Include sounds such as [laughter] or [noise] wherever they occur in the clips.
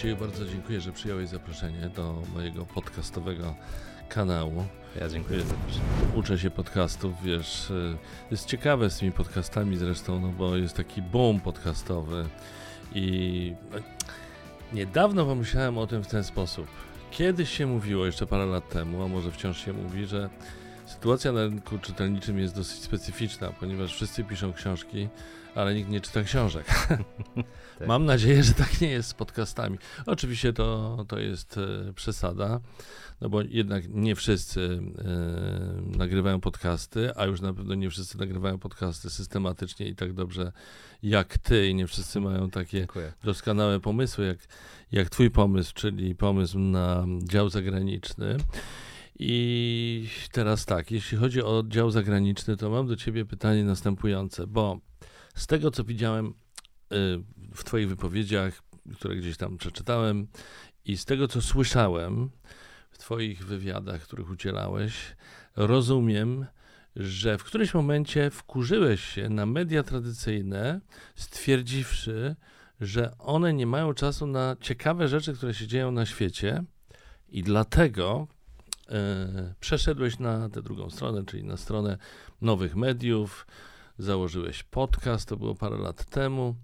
Macieju, bardzo dziękuję, że przyjąłeś zaproszenie do mojego podcastowego kanału. Ja dziękuję za zaproszenie. Uczę się podcastów, wiesz, y, jest ciekawe z tymi podcastami zresztą, no bo jest taki boom podcastowy i no, niedawno pomyślałem o tym w ten sposób. Kiedyś się mówiło, jeszcze parę lat temu, a może wciąż się mówi, że sytuacja na rynku czytelniczym jest dosyć specyficzna, ponieważ wszyscy piszą książki, ale nikt nie czyta książek. [laughs] tak. Mam nadzieję, że tak nie jest z podcastami. Oczywiście to, to jest e, przesada, no bo jednak nie wszyscy e, nagrywają podcasty, a już na pewno nie wszyscy nagrywają podcasty systematycznie i tak dobrze jak ty i nie wszyscy mają takie Dziękuję. doskonałe pomysły jak, jak twój pomysł, czyli pomysł na dział zagraniczny. I teraz tak, jeśli chodzi o dział zagraniczny, to mam do ciebie pytanie następujące, bo z tego, co widziałem y, w Twoich wypowiedziach, które gdzieś tam przeczytałem, i z tego, co słyszałem w Twoich wywiadach, których udzielałeś, rozumiem, że w którymś momencie wkurzyłeś się na media tradycyjne, stwierdziwszy, że one nie mają czasu na ciekawe rzeczy, które się dzieją na świecie, i dlatego przeszedłeś na tę drugą stronę, czyli na stronę nowych mediów, założyłeś podcast, to było parę lat temu.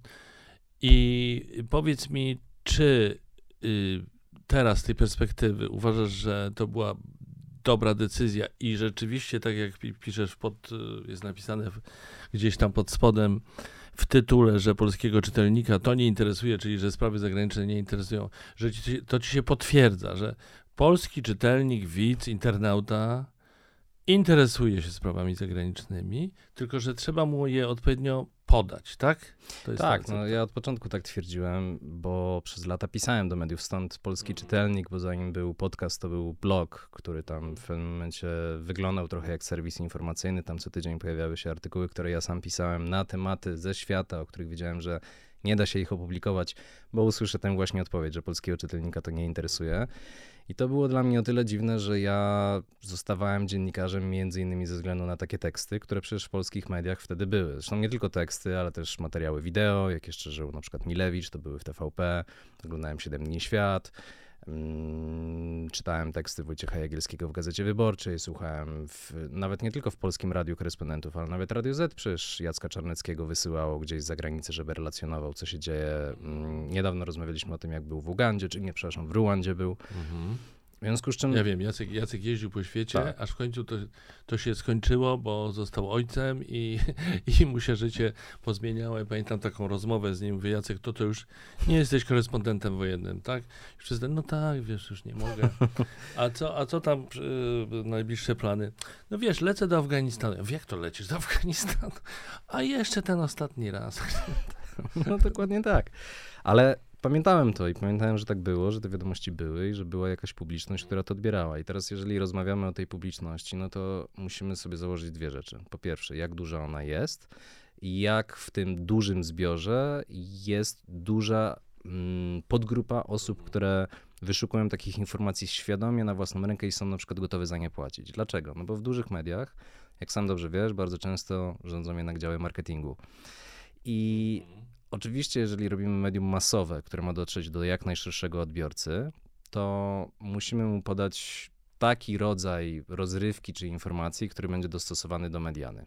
I powiedz mi, czy y, teraz z tej perspektywy uważasz, że to była dobra decyzja i rzeczywiście, tak jak piszesz, pod, y, jest napisane gdzieś tam pod spodem w tytule, że polskiego czytelnika to nie interesuje, czyli że sprawy zagraniczne nie interesują, że ci, to ci się potwierdza, że polski czytelnik, widz, internauta interesuje się sprawami zagranicznymi, tylko że trzeba mu je odpowiednio podać, tak? tak, no ja od początku tak twierdziłem, bo przez lata pisałem do mediów, stąd polski mhm. czytelnik, bo zanim był podcast, to był blog, który tam w pewnym momencie wyglądał trochę jak serwis informacyjny. Tam co tydzień pojawiały się artykuły, które ja sam pisałem na tematy ze świata, o których wiedziałem, że nie da się ich opublikować, bo usłyszę tę właśnie odpowiedź, że polskiego czytelnika to nie interesuje. I to było dla mnie o tyle dziwne, że ja zostawałem dziennikarzem między innymi ze względu na takie teksty, które przecież w polskich mediach wtedy były. Zresztą nie tylko teksty, ale też materiały wideo, jak jeszcze żył na przykład Milewicz, to były w TVP, oglądałem 7 dni świat. Mm, czytałem teksty Wojciecha Jagielskiego w Gazecie Wyborczej, słuchałem w, nawet nie tylko w Polskim Radiu Korespondentów, ale nawet Radio Z przecież Jacka Czarneckiego wysyłało gdzieś z zagranicy, żeby relacjonował, co się dzieje. Mm, niedawno rozmawialiśmy o tym, jak był w Ugandzie, czy nie, przepraszam, w Ruandzie był. Mhm. W związku z czym... Ja wiem, Jacek, Jacek jeździł po świecie, tak. aż w końcu to, to się skończyło, bo został ojcem i, [laughs] i mu się życie pozmieniało. Ja pamiętam taką rozmowę z nim, mówię, Jacek, to to już nie jesteś korespondentem wojennym, tak? Przez ten, no tak, wiesz, już nie mogę. A co, a co tam yy, najbliższe plany? No wiesz, lecę do Afganistanu. Jak to lecisz do Afganistanu? A jeszcze ten ostatni raz. No dokładnie tak. Ale pamiętałem to i pamiętałem, że tak było, że te wiadomości były i że była jakaś publiczność, która to odbierała. I teraz, jeżeli rozmawiamy o tej publiczności, no to musimy sobie założyć dwie rzeczy. Po pierwsze, jak duża ona jest i jak w tym dużym zbiorze jest duża mm, podgrupa osób, które wyszukują takich informacji świadomie na własną rękę i są na przykład gotowe za nie płacić. Dlaczego? No bo w dużych mediach, jak sam dobrze wiesz, bardzo często rządzą jednak działy marketingu. I Oczywiście, jeżeli robimy medium masowe, które ma dotrzeć do jak najszerszego odbiorcy, to musimy mu podać taki rodzaj rozrywki czy informacji, który będzie dostosowany do mediany.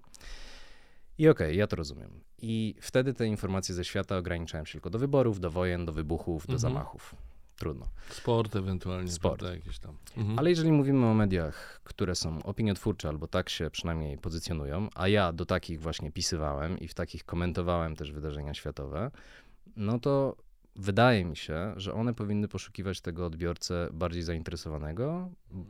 I okej, okay, ja to rozumiem. I wtedy te informacje ze świata ograniczają się tylko do wyborów, do wojen, do wybuchów, do mhm. zamachów trudno. Sport ewentualnie. Sport. Jakieś tam. Mhm. Ale jeżeli mówimy o mediach, które są opiniotwórcze, albo tak się przynajmniej pozycjonują, a ja do takich właśnie pisywałem i w takich komentowałem też wydarzenia światowe, no to wydaje mi się, że one powinny poszukiwać tego odbiorcę bardziej zainteresowanego,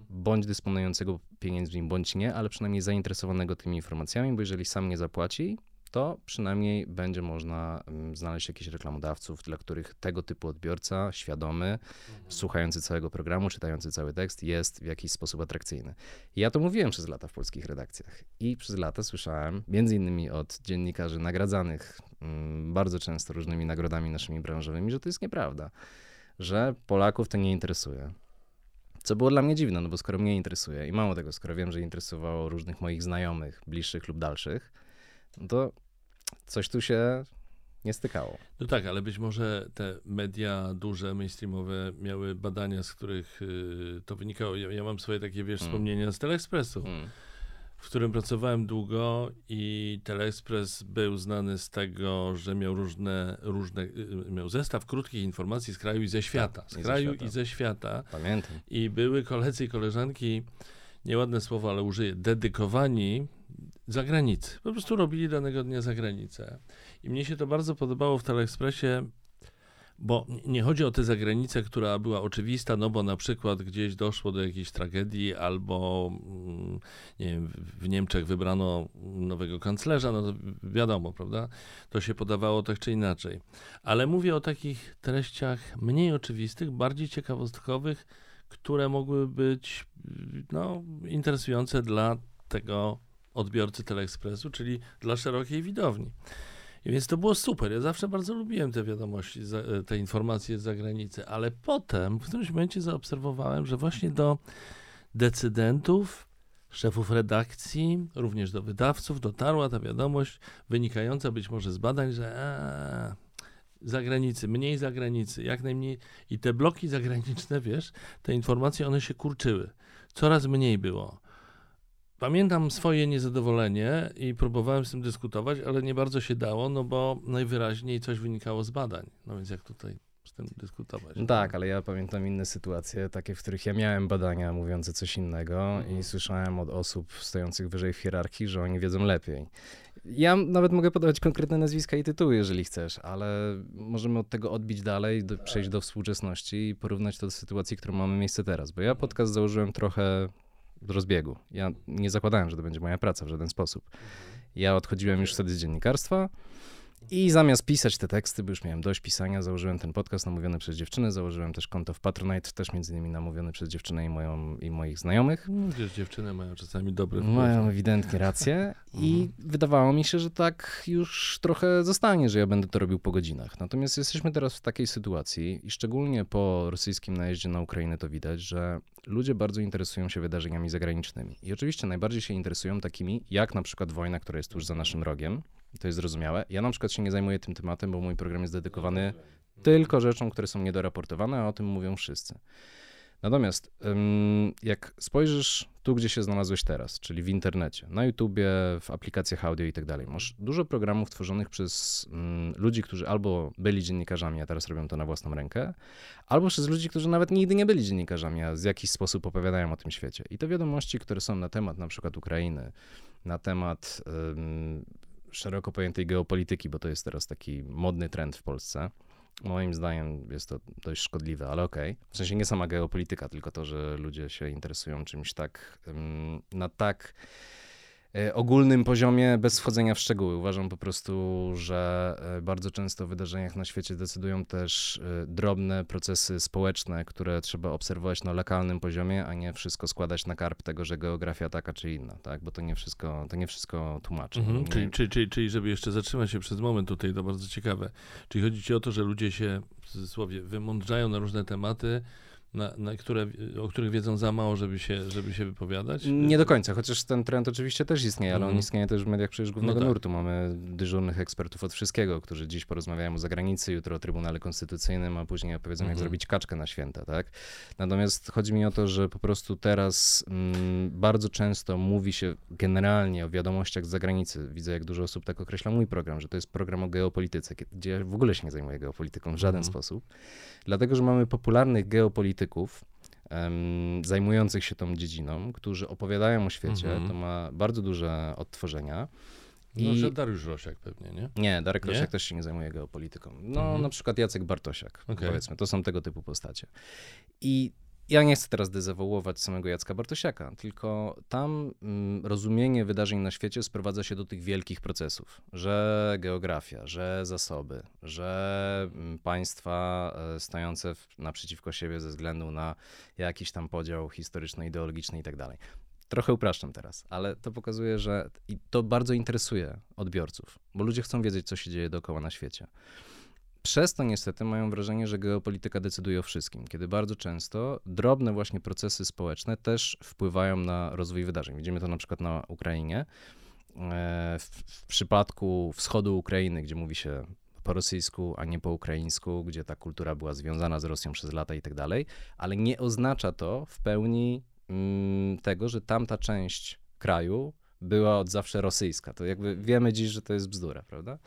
bądź dysponującego pieniędzmi, bądź nie, ale przynajmniej zainteresowanego tymi informacjami, bo jeżeli sam nie zapłaci, to przynajmniej będzie można mm, znaleźć jakichś reklamodawców, dla których tego typu odbiorca, świadomy, mhm. słuchający całego programu, czytający cały tekst, jest w jakiś sposób atrakcyjny. ja to mówiłem przez lata w polskich redakcjach i przez lata słyszałem, między innymi od dziennikarzy nagradzanych mm, bardzo często różnymi nagrodami naszymi branżowymi, że to jest nieprawda, że Polaków to nie interesuje. Co było dla mnie dziwne, no bo skoro mnie interesuje i mało tego, skoro wiem, że interesowało różnych moich znajomych, bliższych lub dalszych, no to coś tu się nie stykało. No tak, ale być może te media duże, mainstreamowe miały badania, z których y, to wynikało. Ja, ja, mam swoje takie, wiesz, mm. wspomnienia z Teleekspresu. Mm w którym pracowałem długo i Teleexpress był znany z tego, że miał różne, różne y, miał zestaw krótkich informacji z kraju i ze świata. Tak, z kraju i ze świata. Pamiętam. I były koledzy i koleżanki, nieładne słowo, ale użyję, dedykowani zagranicy. Po prostu robili danego dnia zagranicę. I mnie się to bardzo podobało w Teleexpressie, bo nie chodzi o tę zagranicę, która była oczywista, no bo na przykład gdzieś doszło do jakiejś tragedii, albo mm, nie wiem, w Niemczech wybrano nowego kanclerza, no to wiadomo, prawda? To się podawało tak czy inaczej. Ale mówię o takich treściach mniej oczywistych, bardziej ciekawostkowych, które mogły być no, interesujące dla tego odbiorcy Teleekspresu, czyli dla szerokiej widowni. I więc to było super. Ja zawsze bardzo lubiłem te wiadomości, e, te informacje z zagranicy, ale potem w którymś momencie zaobserwowałem, że właśnie do decydentów, szefów redakcji, również do wydawców dotarła ta wiadomość wynikająca być może z badań, że a, zagranicy, mniej zagranicy, jak najmniej. I te bloki zagraniczne, wiesz, te informacje, one się kurczyły. Coraz mniej było. Pamiętam swoje niezadowolenie i próbowałem z tym dyskutować, ale nie bardzo się dało, no bo najwyraźniej coś wynikało z badań. No więc jak tutaj z tym dyskutować? No tak, ale ja pamiętam inne sytuacje, takie, w których ja miałem badania mówiące coś innego mhm. i słyszałem od osób stojących wyżej w hierarchii, że oni wiedzą lepiej. Ja nawet mogę podawać konkretne nazwiska i tytuły, jeżeli chcesz, ale możemy od tego odbić dalej, do, przejść do współczesności i porównać to do sytuacji, którą mamy miejsce teraz. Bo ja podcast założyłem trochę rozbiegu. Ja nie zakładałem, że to będzie moja praca w żaden sposób. Ja odchodziłem już wtedy z dziennikarstwa i zamiast pisać te teksty, bo już miałem dość pisania, założyłem ten podcast namówiony przez dziewczynę, założyłem też konto w Patronite, też między innymi namówiony przez dziewczynę i, moją, i moich znajomych. No, wiesz, dziewczyny mają czasami dobry wpływ. Mają ewidentnie rację [laughs] i mhm. wydawało mi się, że tak już trochę zostanie, że ja będę to robił po godzinach. Natomiast jesteśmy teraz w takiej sytuacji i szczególnie po rosyjskim najeździe na Ukrainę to widać, że ludzie bardzo interesują się wydarzeniami zagranicznymi. I oczywiście najbardziej się interesują takimi, jak na przykład wojna, która jest tuż za naszym rogiem, to jest zrozumiałe. Ja na przykład się nie zajmuję tym tematem, bo mój program jest dedykowany tylko rzeczom, które są niedoraportowane, a o tym mówią wszyscy. Natomiast jak spojrzysz tu, gdzie się znalazłeś teraz, czyli w internecie, na YouTubie, w aplikacjach audio i tak dalej, masz dużo programów tworzonych przez ludzi, którzy albo byli dziennikarzami, a teraz robią to na własną rękę, albo przez ludzi, którzy nawet nigdy nie byli dziennikarzami, a w jakiś sposób opowiadają o tym świecie. I te wiadomości, które są na temat na przykład Ukrainy, na temat szeroko pojętej geopolityki, bo to jest teraz taki modny trend w Polsce. Moim zdaniem jest to dość szkodliwe, ale okej. Okay. W sensie nie sama geopolityka, tylko to, że ludzie się interesują czymś tak, na tak ogólnym poziomie, bez wchodzenia w szczegóły. Uważam po prostu, że e, bardzo często w wydarzeniach na świecie decydują też e, drobne procesy społeczne, które trzeba obserwować na lokalnym poziomie, a nie wszystko składać na karp tego, że geografia taka czy inna, tak? Bo to nie wszystko, to nie wszystko tłumaczy. Mhm, nie... czyli, czyli, czyli, czyli, żeby jeszcze zatrzymać się przez moment tutaj, to bardzo ciekawe. Czyli chodzi ci o to, że ludzie się w cudzysłowie wymądrzają na różne tematy, na, na które, o których wiedzą za mało, żeby się, żeby się wypowiadać? Nie do końca, chociaż ten trend oczywiście też istnieje, ale mm. on mhm. istnieje też w mediach przecież głównego no tak. nurtu. Mamy dyżurnych ekspertów od wszystkiego, którzy dziś porozmawiają o zagranicy, jutro o Trybunale Konstytucyjnym, a później opowiedzą, mm. jak mhm. zrobić kaczkę na święta, tak? Natomiast chodzi mi o to, że po prostu teraz mm, bardzo często mówi się generalnie o wiadomościach z zagranicy. Widzę, jak dużo osób tak określa mój program, że to jest program o geopolityce, gdzie w ogóle się nie zajmuję geopolityką w żaden mm. sposób. Dlatego, że mamy popularnych geopolityków, um, zajmujących się tą dziedziną, którzy opowiadają o świecie. Mm -hmm. To ma bardzo duże odtworzenia. No, że Dariusz Rosiak pewnie, nie? Nie, Darek nie? Rosiak też się nie zajmuje geopolityką. No, -hmm. na przykład Jacek Bartosiak, okay. powiedzmy. To są tego typu postacie. I ja nie chcę teraz dezawołować samego Jacka Bartosiaka, tylko tam mm, rozumienie wydarzeń na świecie sprowadza się do tych wielkich procesów, że geografia, że zasoby, że mm, państwa e, stojące naprzeciwko siebie ze względu na jakiś tam podział historyczno-ideologiczny i tak dalej. Trochę upraszczam teraz, ale to pokazuje, że to bardzo interesuje odbiorców, bo ludzie chcą wiedzieć, co się dzieje dookoła na świecie. Przez to niestety mają wrażenie, że geopolityka decyduje o wszystkim, kiedy bardzo często drobne właśnie procesy społeczne też wpływają na rozwój wydarzeń. Widzimy to na przykład na Ukrainie. E, w, w przypadku wschodu Ukrainy, gdzie mówi się po rosyjsku, a nie po ukraińsku, gdzie ta kultura była związana z Rosją przez lata i tak dalej, ale nie oznacza to w pełni mm, tego, że tamta część kraju była od zawsze rosyjska. To jakby wiemy dziś, że to jest bzdura, prawda?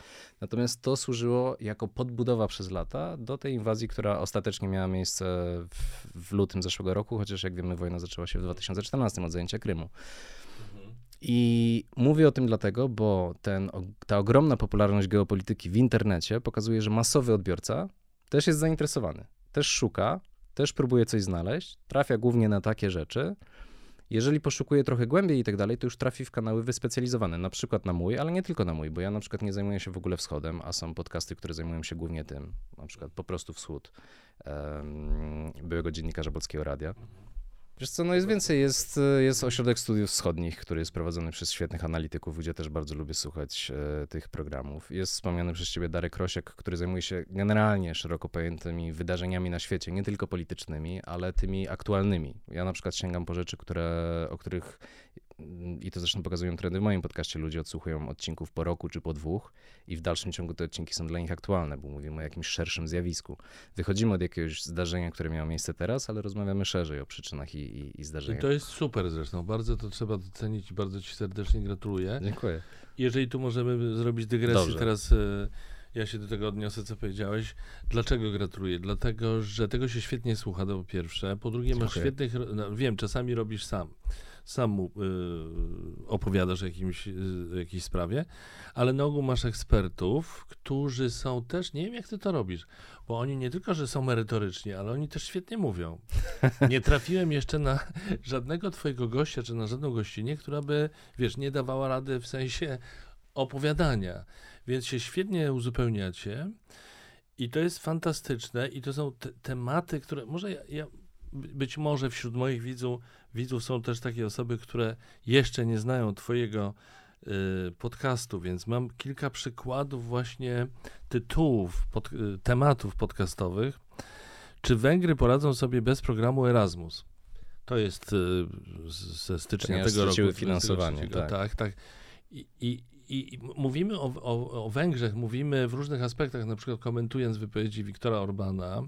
Natomiast to służyło jako podbudowa przez lata do tej inwazji, która ostatecznie miała miejsce w, w lutym zeszłego roku, chociaż jak wiemy wojna zaczęła się w 2014 od zajęcia Krymu. I mówię o tym dlatego, bo ten, ta ogromna popularność geopolityki w internecie pokazuje, że masowy odbiorca też jest zainteresowany, też szuka, też próbuje coś znaleźć, trafia głównie na takie rzeczy, jeżeli poszukuje trochę głębiej i tak dalej, to już trafi w kanały wyspecjalizowane, na przykład na mój, ale nie tylko na mój, bo ja na przykład nie zajmuję się w ogóle wschodem, a są podcasty, które zajmują się głównie tym, na przykład po prostu wschód um, byłego dziennikarza Polskiego Radia. Wiesz co, no jest więcej, jest, jest ośrodek studiów wschodnich, który jest prowadzony przez świetnych analityków, gdzie też bardzo lubię słuchać e, tych programów. Jest wspomniany przez ciebie Darek Krosiek, który zajmuje się generalnie szeroko pojętymi wydarzeniami na świecie, nie tylko politycznymi, ale tymi aktualnymi. Ja na przykład sięgam po rzeczy, które, o których i to zresztą pokazują trendy w moim podcaście, ludzie odsłuchują odcinków po roku czy po dwóch i w dalszym ciągu te odcinki są dla nich aktualne, bo mówimy o jakimś szerszym zjawisku. Wychodzimy od jakiegoś zdarzenia, które miało miejsce teraz, ale rozmawiamy szerzej o przyczynach i, i, i zdarzeniach. I to jest super zresztą, bardzo to trzeba docenić i bardzo ci serdecznie gratuluję. Dziękuję. Jeżeli tu możemy zrobić dygresję Dobrze. teraz... E, ja się do tego odniosę, co powiedziałeś. Dlaczego gratuluję? Dlatego, że tego się świetnie słucha, to po pierwsze. Po drugie, masz Dziękuję. świetnych. No, wiem, czasami robisz sam sam mu y, opowiadasz o jakimś, y, jakiejś sprawie, ale na ogół masz ekspertów, którzy są też, nie wiem jak ty to robisz, bo oni nie tylko, że są merytoryczni, ale oni też świetnie mówią. Nie trafiłem jeszcze na żadnego twojego gościa, czy na żadną gościnę, która by, wiesz, nie dawała rady w sensie opowiadania. Więc się świetnie uzupełniacie. I to jest fantastyczne, i to są te tematy, które może ja, ja, być może wśród moich widzów widzów są też takie osoby, które jeszcze nie znają Twojego y, podcastu, więc mam kilka przykładów właśnie tytułów, pod, y, tematów podcastowych. Czy Węgry poradzą sobie bez programu Erasmus? To jest y, ze stycznia tego roku. finansowanie. Tak, tak. tak. I, i, i mówimy o, o, o Węgrzech, mówimy w różnych aspektach, na przykład komentując wypowiedzi Wiktora Orbana,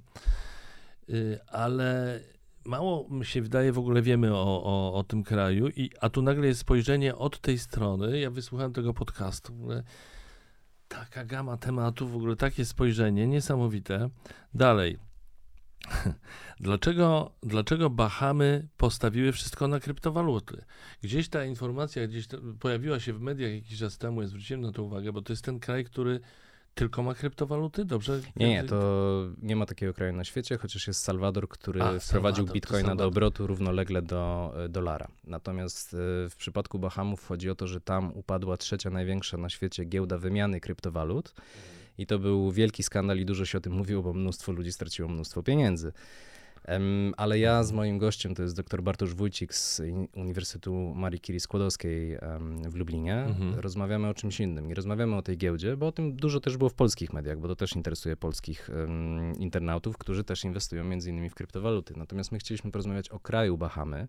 ale mało mi się wydaje, w ogóle wiemy o, o, o tym kraju, i, a tu nagle jest spojrzenie od tej strony. Ja wysłuchałem tego podcastu. W ogóle taka gama tematów, w ogóle takie spojrzenie niesamowite. Dalej. [laughs] Dlaczego, dlaczego Bahamy postawiły wszystko na kryptowaluty? Gdzieś ta informacja gdzieś pojawiła się w mediach jakiś czas temu, ja zwróciłem na to uwagę, bo to jest ten kraj, który tylko ma kryptowaluty? Dobrze? Nie, nie, to nie ma takiego kraju na świecie, chociaż jest Salwador, który A, wprowadził Salwador, bitcoina do obrotu równolegle do e, dolara. Natomiast e, w przypadku Bahamów chodzi o to, że tam upadła trzecia największa na świecie giełda wymiany kryptowalut. I to był wielki skandal i dużo się o tym mówiło, bo mnóstwo ludzi straciło mnóstwo pieniędzy. Ale ja z moim gościem, to jest dr Bartosz Wójcik z Uniwersytetu Marii Curie Skłodowskiej w Lublinie, mhm. rozmawiamy o czymś innym. Nie rozmawiamy o tej giełdzie, bo o tym dużo też było w polskich mediach, bo to też interesuje polskich internautów, którzy też inwestują między innymi w kryptowaluty. Natomiast my chcieliśmy porozmawiać o kraju Bahamy.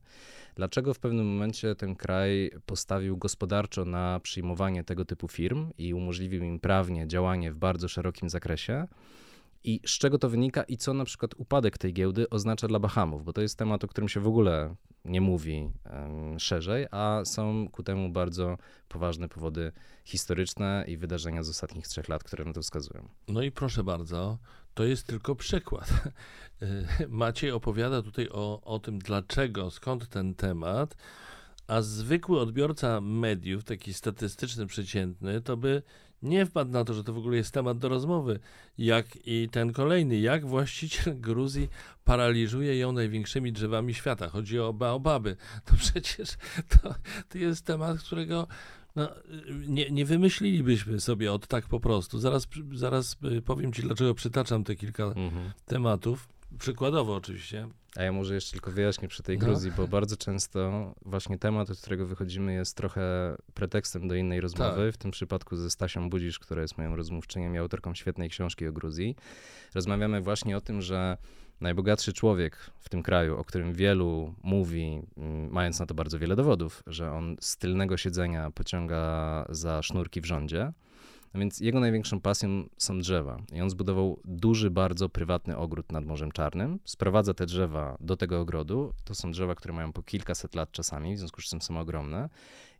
Dlaczego w pewnym momencie ten kraj postawił gospodarczo na przyjmowanie tego typu firm i umożliwił im prawnie działanie w bardzo szerokim zakresie? I z czego to wynika i co na przykład upadek tej giełdy oznacza dla Bahamów, bo to jest temat, o którym się w ogóle nie mówi um, szerzej, a są ku temu bardzo poważne powody historyczne i wydarzenia z ostatnich trzech lat, które na to wskazują. No i proszę bardzo, to jest tylko przykład. [laughs] Maciej opowiada tutaj o, o tym, dlaczego, skąd ten temat, a zwykły odbiorca mediów, taki statystyczny, przeciętny, to by nie wpadł na to, że to w ogóle jest temat do rozmowy, jak i ten kolejny, jak właściciel [laughs] Gruzji paraliżuje ją największymi drzewami świata. Chodzi o baobaby. To [laughs] przecież to, to jest temat, którego no, nie, nie wymyślilibyśmy sobie od tak po prostu. Zaraz, zaraz y, powiem ci, dlaczego przytaczam te kilka mhm. tematów. Przykładowo oczywiście. A ja może jeszcze tylko wyjaśnię przy tej no. Gruzji, no. bo bardzo często właśnie temat, od którego wychodzimy, jest trochę pretekstem do innej rozmowy. Tak. W tym przypadku ze Stasią Budzisz, która jest moją rozmówczynią i autorką świetnej książki o Gruzji. Rozmawiamy właśnie o tym, że najbogatszy człowiek w tym kraju, o którym wielu mówi, mm, mając na to bardzo wiele dowodów, że on z tylnego siedzenia pociąga za sznurki w rządzie, No więc jego największą pasją są drzewa. I on zbudował duży, bardzo prywatny ogród nad Morzem Czarnym. Sprowadza te drzewa do tego ogrodu. To są drzewa, które mają po kilkaset lat czasami, w związku z czym są ogromne.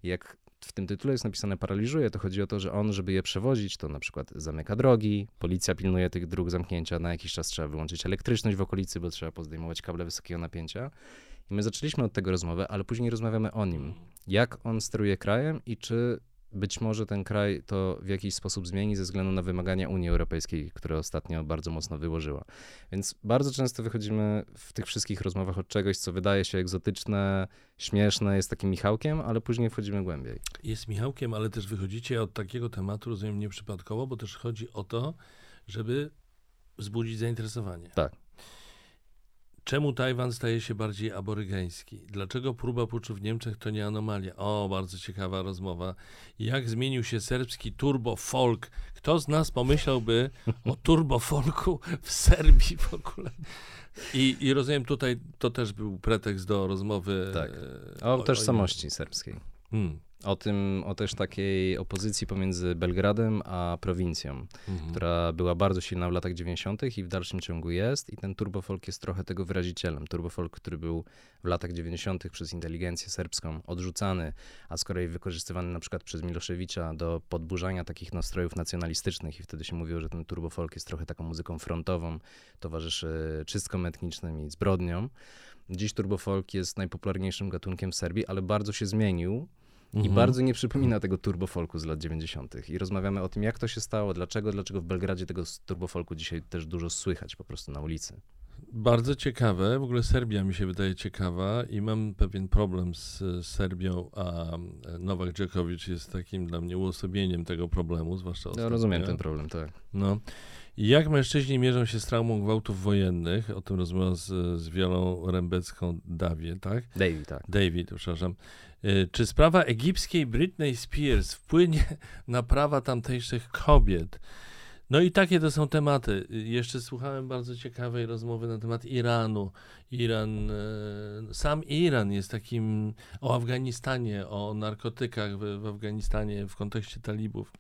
I jak w tym tytule jest napisane paraliżuje, to chodzi o to, że on, żeby je przewozić, to na przykład zamyka drogi, policja pilnuje tych dróg zamknięcia, na jakiś czas trzeba wyłączyć elektryczność w okolicy, bo trzeba pozdejmować kable wysokiego napięcia. I my zaczęliśmy od tego rozmowę, ale później rozmawiamy o nim. Jak on steruje krajem i czy być może ten kraj to w jakiś sposób zmieni ze względu na wymagania Unii Europejskiej, które ostatnio bardzo mocno wyłożyła. Więc bardzo często wychodzimy w tych wszystkich rozmowach od czegoś, co wydaje się egzotyczne, śmieszne, jest takim Michałkiem, ale później wchodzimy głębiej. Jest Michałkiem, ale też wychodzicie od takiego tematu, rozumiem, nieprzypadkowo, bo też chodzi o to, żeby wzbudzić zainteresowanie. Tak. Czemu Tajwan staje się bardziej aborygeński? Dlaczego próba puczu w Niemczech to nie anomalia? O, bardzo ciekawa rozmowa. Jak zmienił się serbski turbo folk? Kto z nas pomyślałby o turbo folku w Serbii w ogóle? I, I rozumiem, tutaj to też był pretekst do rozmowy. Tak. e, O tożsamości serbskiej. Hmm. O tym, o też takiej opozycji pomiędzy Belgradem a prowincją, Mhm. która była bardzo silna w latach 90. i w dalszym ciągu jest. I ten turbofolk jest trochę tego wyrazicielem. Turbofolk, który był w latach 90. przez inteligencję serbską odrzucany, a z kolei wykorzystywany na przykład przez Miloszewicza do podburzania takich nastrojów nacjonalistycznych. I wtedy się mówiło, że ten turbofolk jest trochę taką muzyką frontową, towarzyszy czystkom etnicznym i zbrodniom. Dziś turbofolk jest najpopularniejszym gatunkiem w Serbii, ale bardzo się zmienił. I Mhm. bardzo nie przypomina tego turbofolku z lat 90. I rozmawiamy o tym, jak to się stało, dlaczego, dlaczego w Belgradzie tego turbofolku dzisiaj też dużo słychać po prostu na ulicy. Bardzo ciekawe. W ogóle Serbia mi się wydaje ciekawa i mam pewien problem z Serbią, a Nowak Dżokowicz jest takim dla mnie uosobieniem tego problemu, zwłaszcza Ja ostatnio. rozumiem ten problem, tak. No. I jak mężczyźni mierzą się z traumą gwałtów wojennych, o tym rozmawiam z, z Wiolą Rębecką Dawie, tak? Davey, tak. David, przepraszam. Y, Czy sprawa egipskiej Britney Spears wpłynie [laughs] na prawa tamtejszych kobiet? No i takie to są tematy. Y, Jeszcze słuchałem bardzo ciekawej rozmowy na temat Iranu. Iran, e, sam Iran jest takim o Afganistanie, o narkotykach w, w Afganistanie w kontekście talibów.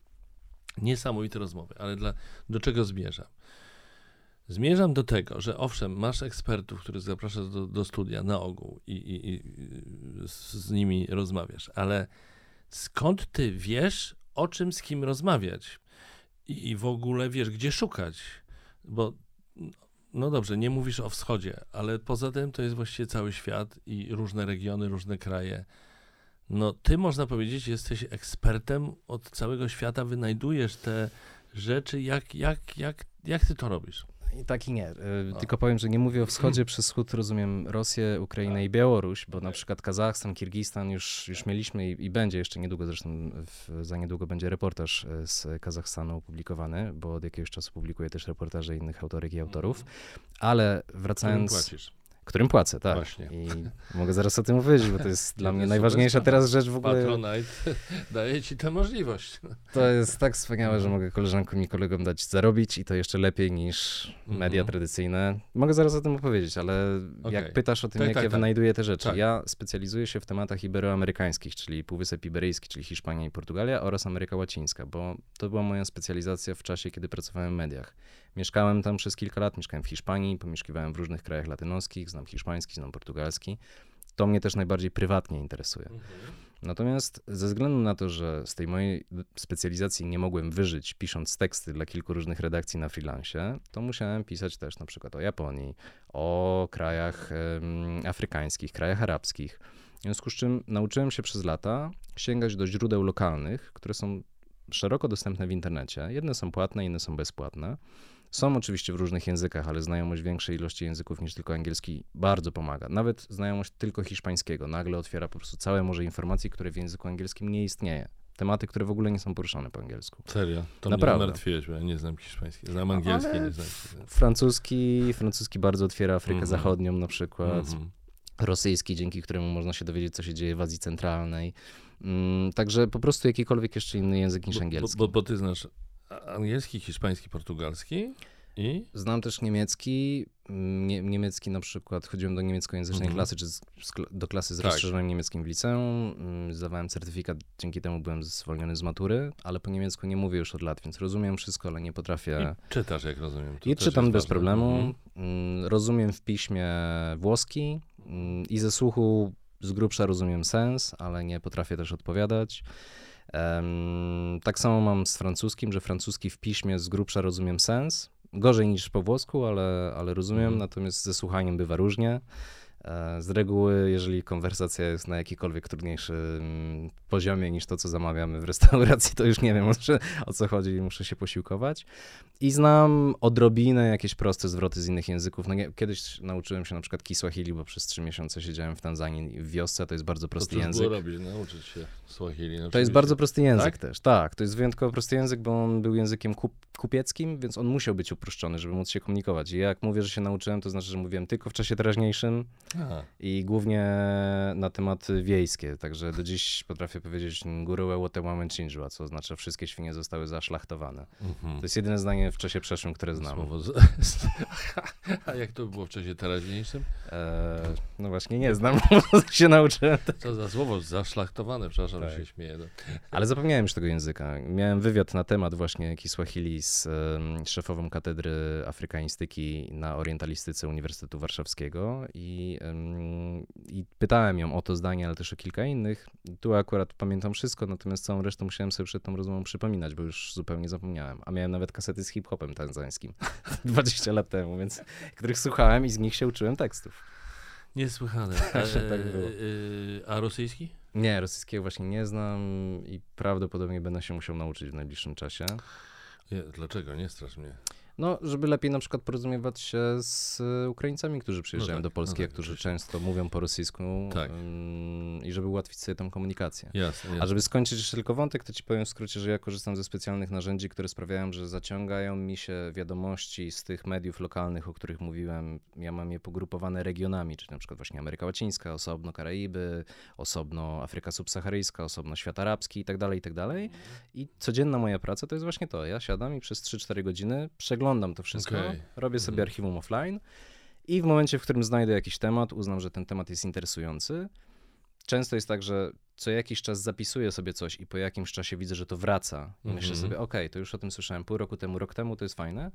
Niesamowite rozmowy, ale dla, do czego zmierzam? Zmierzam do tego, że owszem, masz ekspertów, których zapraszasz do, do studia na ogół i, i, i z, nimi rozmawiasz, ale skąd ty wiesz, o czym z kim rozmawiać? I, I w ogóle wiesz, gdzie szukać? Bo no dobrze, nie mówisz o wschodzie, ale poza tym to jest właściwie cały świat i różne regiony, różne kraje. No, ty można powiedzieć, jesteś ekspertem od całego świata, wynajdujesz te rzeczy. Jak, jak, jak, jak ty to robisz? I tak i nie. Y, A. Tylko powiem, że nie mówię o wschodzie, [clears throat] przez wschód rozumiem Rosję, Ukrainę i Białoruś, bo na przykład Kazachstan, Kirgistan już, już mieliśmy i, i będzie jeszcze niedługo, zresztą w, za niedługo będzie reportaż y, z Kazachstanu opublikowany, bo od jakiegoś czasu publikuję też reportaże innych autorek i autorów. Ale Którym wracając... płacisz? Którym płacę, tak. Właśnie. I mogę zaraz o tym powiedzieć, bo to jest dla mnie najważniejsza teraz rzecz w ogóle. Patronite [laughs] daje ci tę możliwość. To jest tak wspaniałe, że mogę koleżankom i kolegom dać zarobić i to jeszcze lepiej niż media Mhm. tradycyjne. Mogę zaraz o tym opowiedzieć, ale Okej. jak pytasz o tym, Tak, jak tak, ja tak. wynajduję te rzeczy. Tak. Ja specjalizuję się w tematach iberoamerykańskich, czyli Półwysep Iberyjski, czyli Hiszpania i Portugalia oraz Ameryka Łacińska, bo to była moja specjalizacja w czasie, kiedy pracowałem w mediach. Mieszkałem tam przez kilka lat, mieszkałem w Hiszpanii, pomieszkiwałem w różnych krajach latynoskich, znam hiszpański, znam portugalski. To mnie też najbardziej prywatnie interesuje. Natomiast ze względu na to, że z tej mojej specjalizacji nie mogłem wyżyć, pisząc teksty dla kilku różnych redakcji na freelancie, to musiałem pisać też na przykład o Japonii, o krajach em, afrykańskich, krajach arabskich. W związku z czym nauczyłem się przez lata sięgać do źródeł lokalnych, które są szeroko dostępne w internecie. Jedne są płatne, inne są bezpłatne. Są oczywiście w różnych językach, ale znajomość większej ilości języków niż tylko angielski bardzo pomaga. Nawet znajomość tylko hiszpańskiego nagle otwiera po prostu całe morze informacji, które w języku angielskim nie istnieje. Tematy, które w ogóle nie są poruszane po angielsku. Serio? To Naprawdę. mnie martwiłeś, bo ja nie znam hiszpańskiego. Znam angielski, Ale nie znam. Francuski, francuski bardzo otwiera Afrykę Mhm. Zachodnią na przykład. Mhm. Rosyjski, dzięki któremu można się dowiedzieć, co się dzieje w Azji Centralnej. Mm, także po prostu jakikolwiek jeszcze inny język niż Bo, angielski. bo, bo ty znasz angielski, hiszpański, portugalski i Znam też niemiecki, mm, nie, niemiecki na przykład, chodziłem do niemieckojęzycznej Mhm. klasy, czy z, do klasy z Tak. rozszerzonym niemieckim w liceum. Mm, Zdawałem certyfikat, dzięki temu byłem zwolniony z matury, ale po niemiecku nie mówię już od lat, więc rozumiem wszystko, ale nie potrafię. I czytasz, jak rozumiem. To I czytam bez ważne. problemu. Mhm. Mm, Rozumiem w piśmie włoski i ze słuchu z grubsza rozumiem sens, ale nie potrafię też odpowiadać. Tak samo mam z francuskim, że francuski w piśmie z grubsza rozumiem sens. Gorzej niż po włosku, ale, ale rozumiem, Mhm. natomiast ze słuchaniem bywa różnie. E, Z reguły, jeżeli konwersacja jest na jakikolwiek trudniejszym poziomie niż to, co zamawiamy w [laughs] restauracji, to już nie wiem o co- chodzi i muszę się posiłkować. I znam odrobinę jakieś proste zwroty z innych języków. No nie, kiedyś nauczyłem się na przykład Kiswahili, bo przez trzy miesiące siedziałem w Tanzanii w wiosce, to jest bardzo To prosty cóż język. było robić, nauczyć się Swahili. To jest bardzo prosty język Tak? też. Tak, to jest wyjątkowo prosty język, bo on był językiem kup, kupieckim, więc on musiał być uproszczony, żeby móc się komunikować. I jak mówię, że się nauczyłem, to znaczy, że mówiłem tylko w czasie teraźniejszym A, i głównie na tematy wiejskie. Także do dziś potrafię powiedzieć Nguruwe Wotełamen Chinjua, co oznacza wszystkie świnie zostały zaszlachtowane. mhm. To jest jedyne zdanie w czasie przeszłym, które znam. Słowo z... [laughs] A jak to było w czasie teraźniejszym? Eee, no właśnie, nie znam, [laughs] się nauczyłem. Co za słowo? Zaszlachtowane, przepraszam, Tak. że się śmieję. No. Ale zapomniałem już tego języka. Miałem wywiad na temat właśnie Kiswahili z em, szefową katedry afrykanistyki na orientalistyce Uniwersytetu Warszawskiego i, i pytałem ją o to zdanie, ale też o kilka innych. Tu akurat pamiętam wszystko, natomiast całą resztę musiałem sobie przed tą rozmową przypominać, bo już zupełnie zapomniałem. A miałem nawet kasety z hip-hopem tanzańskim [laughs] 20 lat temu, więc których słuchałem i z nich się uczyłem tekstów. Niesłychane. Że [laughs] tak było. e, a rosyjski? Nie, rosyjskiego właśnie nie znam i prawdopodobnie będę się musiał nauczyć w najbliższym czasie. Nie, dlaczego? Nie strasz mnie. No, żeby lepiej na przykład porozumiewać się z y, Ukraińcami, którzy przyjeżdżają tak, do Polski, no a tak, którzy często mówią po rosyjsku Tak. ym, i żeby ułatwić sobie tą komunikację. Jasne, jasne. A żeby skończyć jeszcze tylko wątek, to ci powiem w skrócie, że ja korzystam ze specjalnych narzędzi, które sprawiają, że zaciągają mi się wiadomości z tych mediów lokalnych, o których mówiłem. Ja mam je pogrupowane regionami, czyli na przykład właśnie Ameryka Łacińska, osobno Karaiby, osobno Afryka Subsaharyjska, osobno świat arabski i tak dalej, i tak dalej. I codzienna moja praca to jest właśnie to. Ja siadam i przez 3-4 godziny przeglądam to wszystko, Okej. robię sobie Mhm. archiwum offline i w momencie, w którym znajdę jakiś temat, uznam, że ten temat jest interesujący, często jest tak, że co jakiś czas zapisuję sobie coś i po jakimś czasie widzę, że to wraca. I myślę Mhm. sobie, okej, to już o tym słyszałem pół roku temu, rok temu, to jest fajne.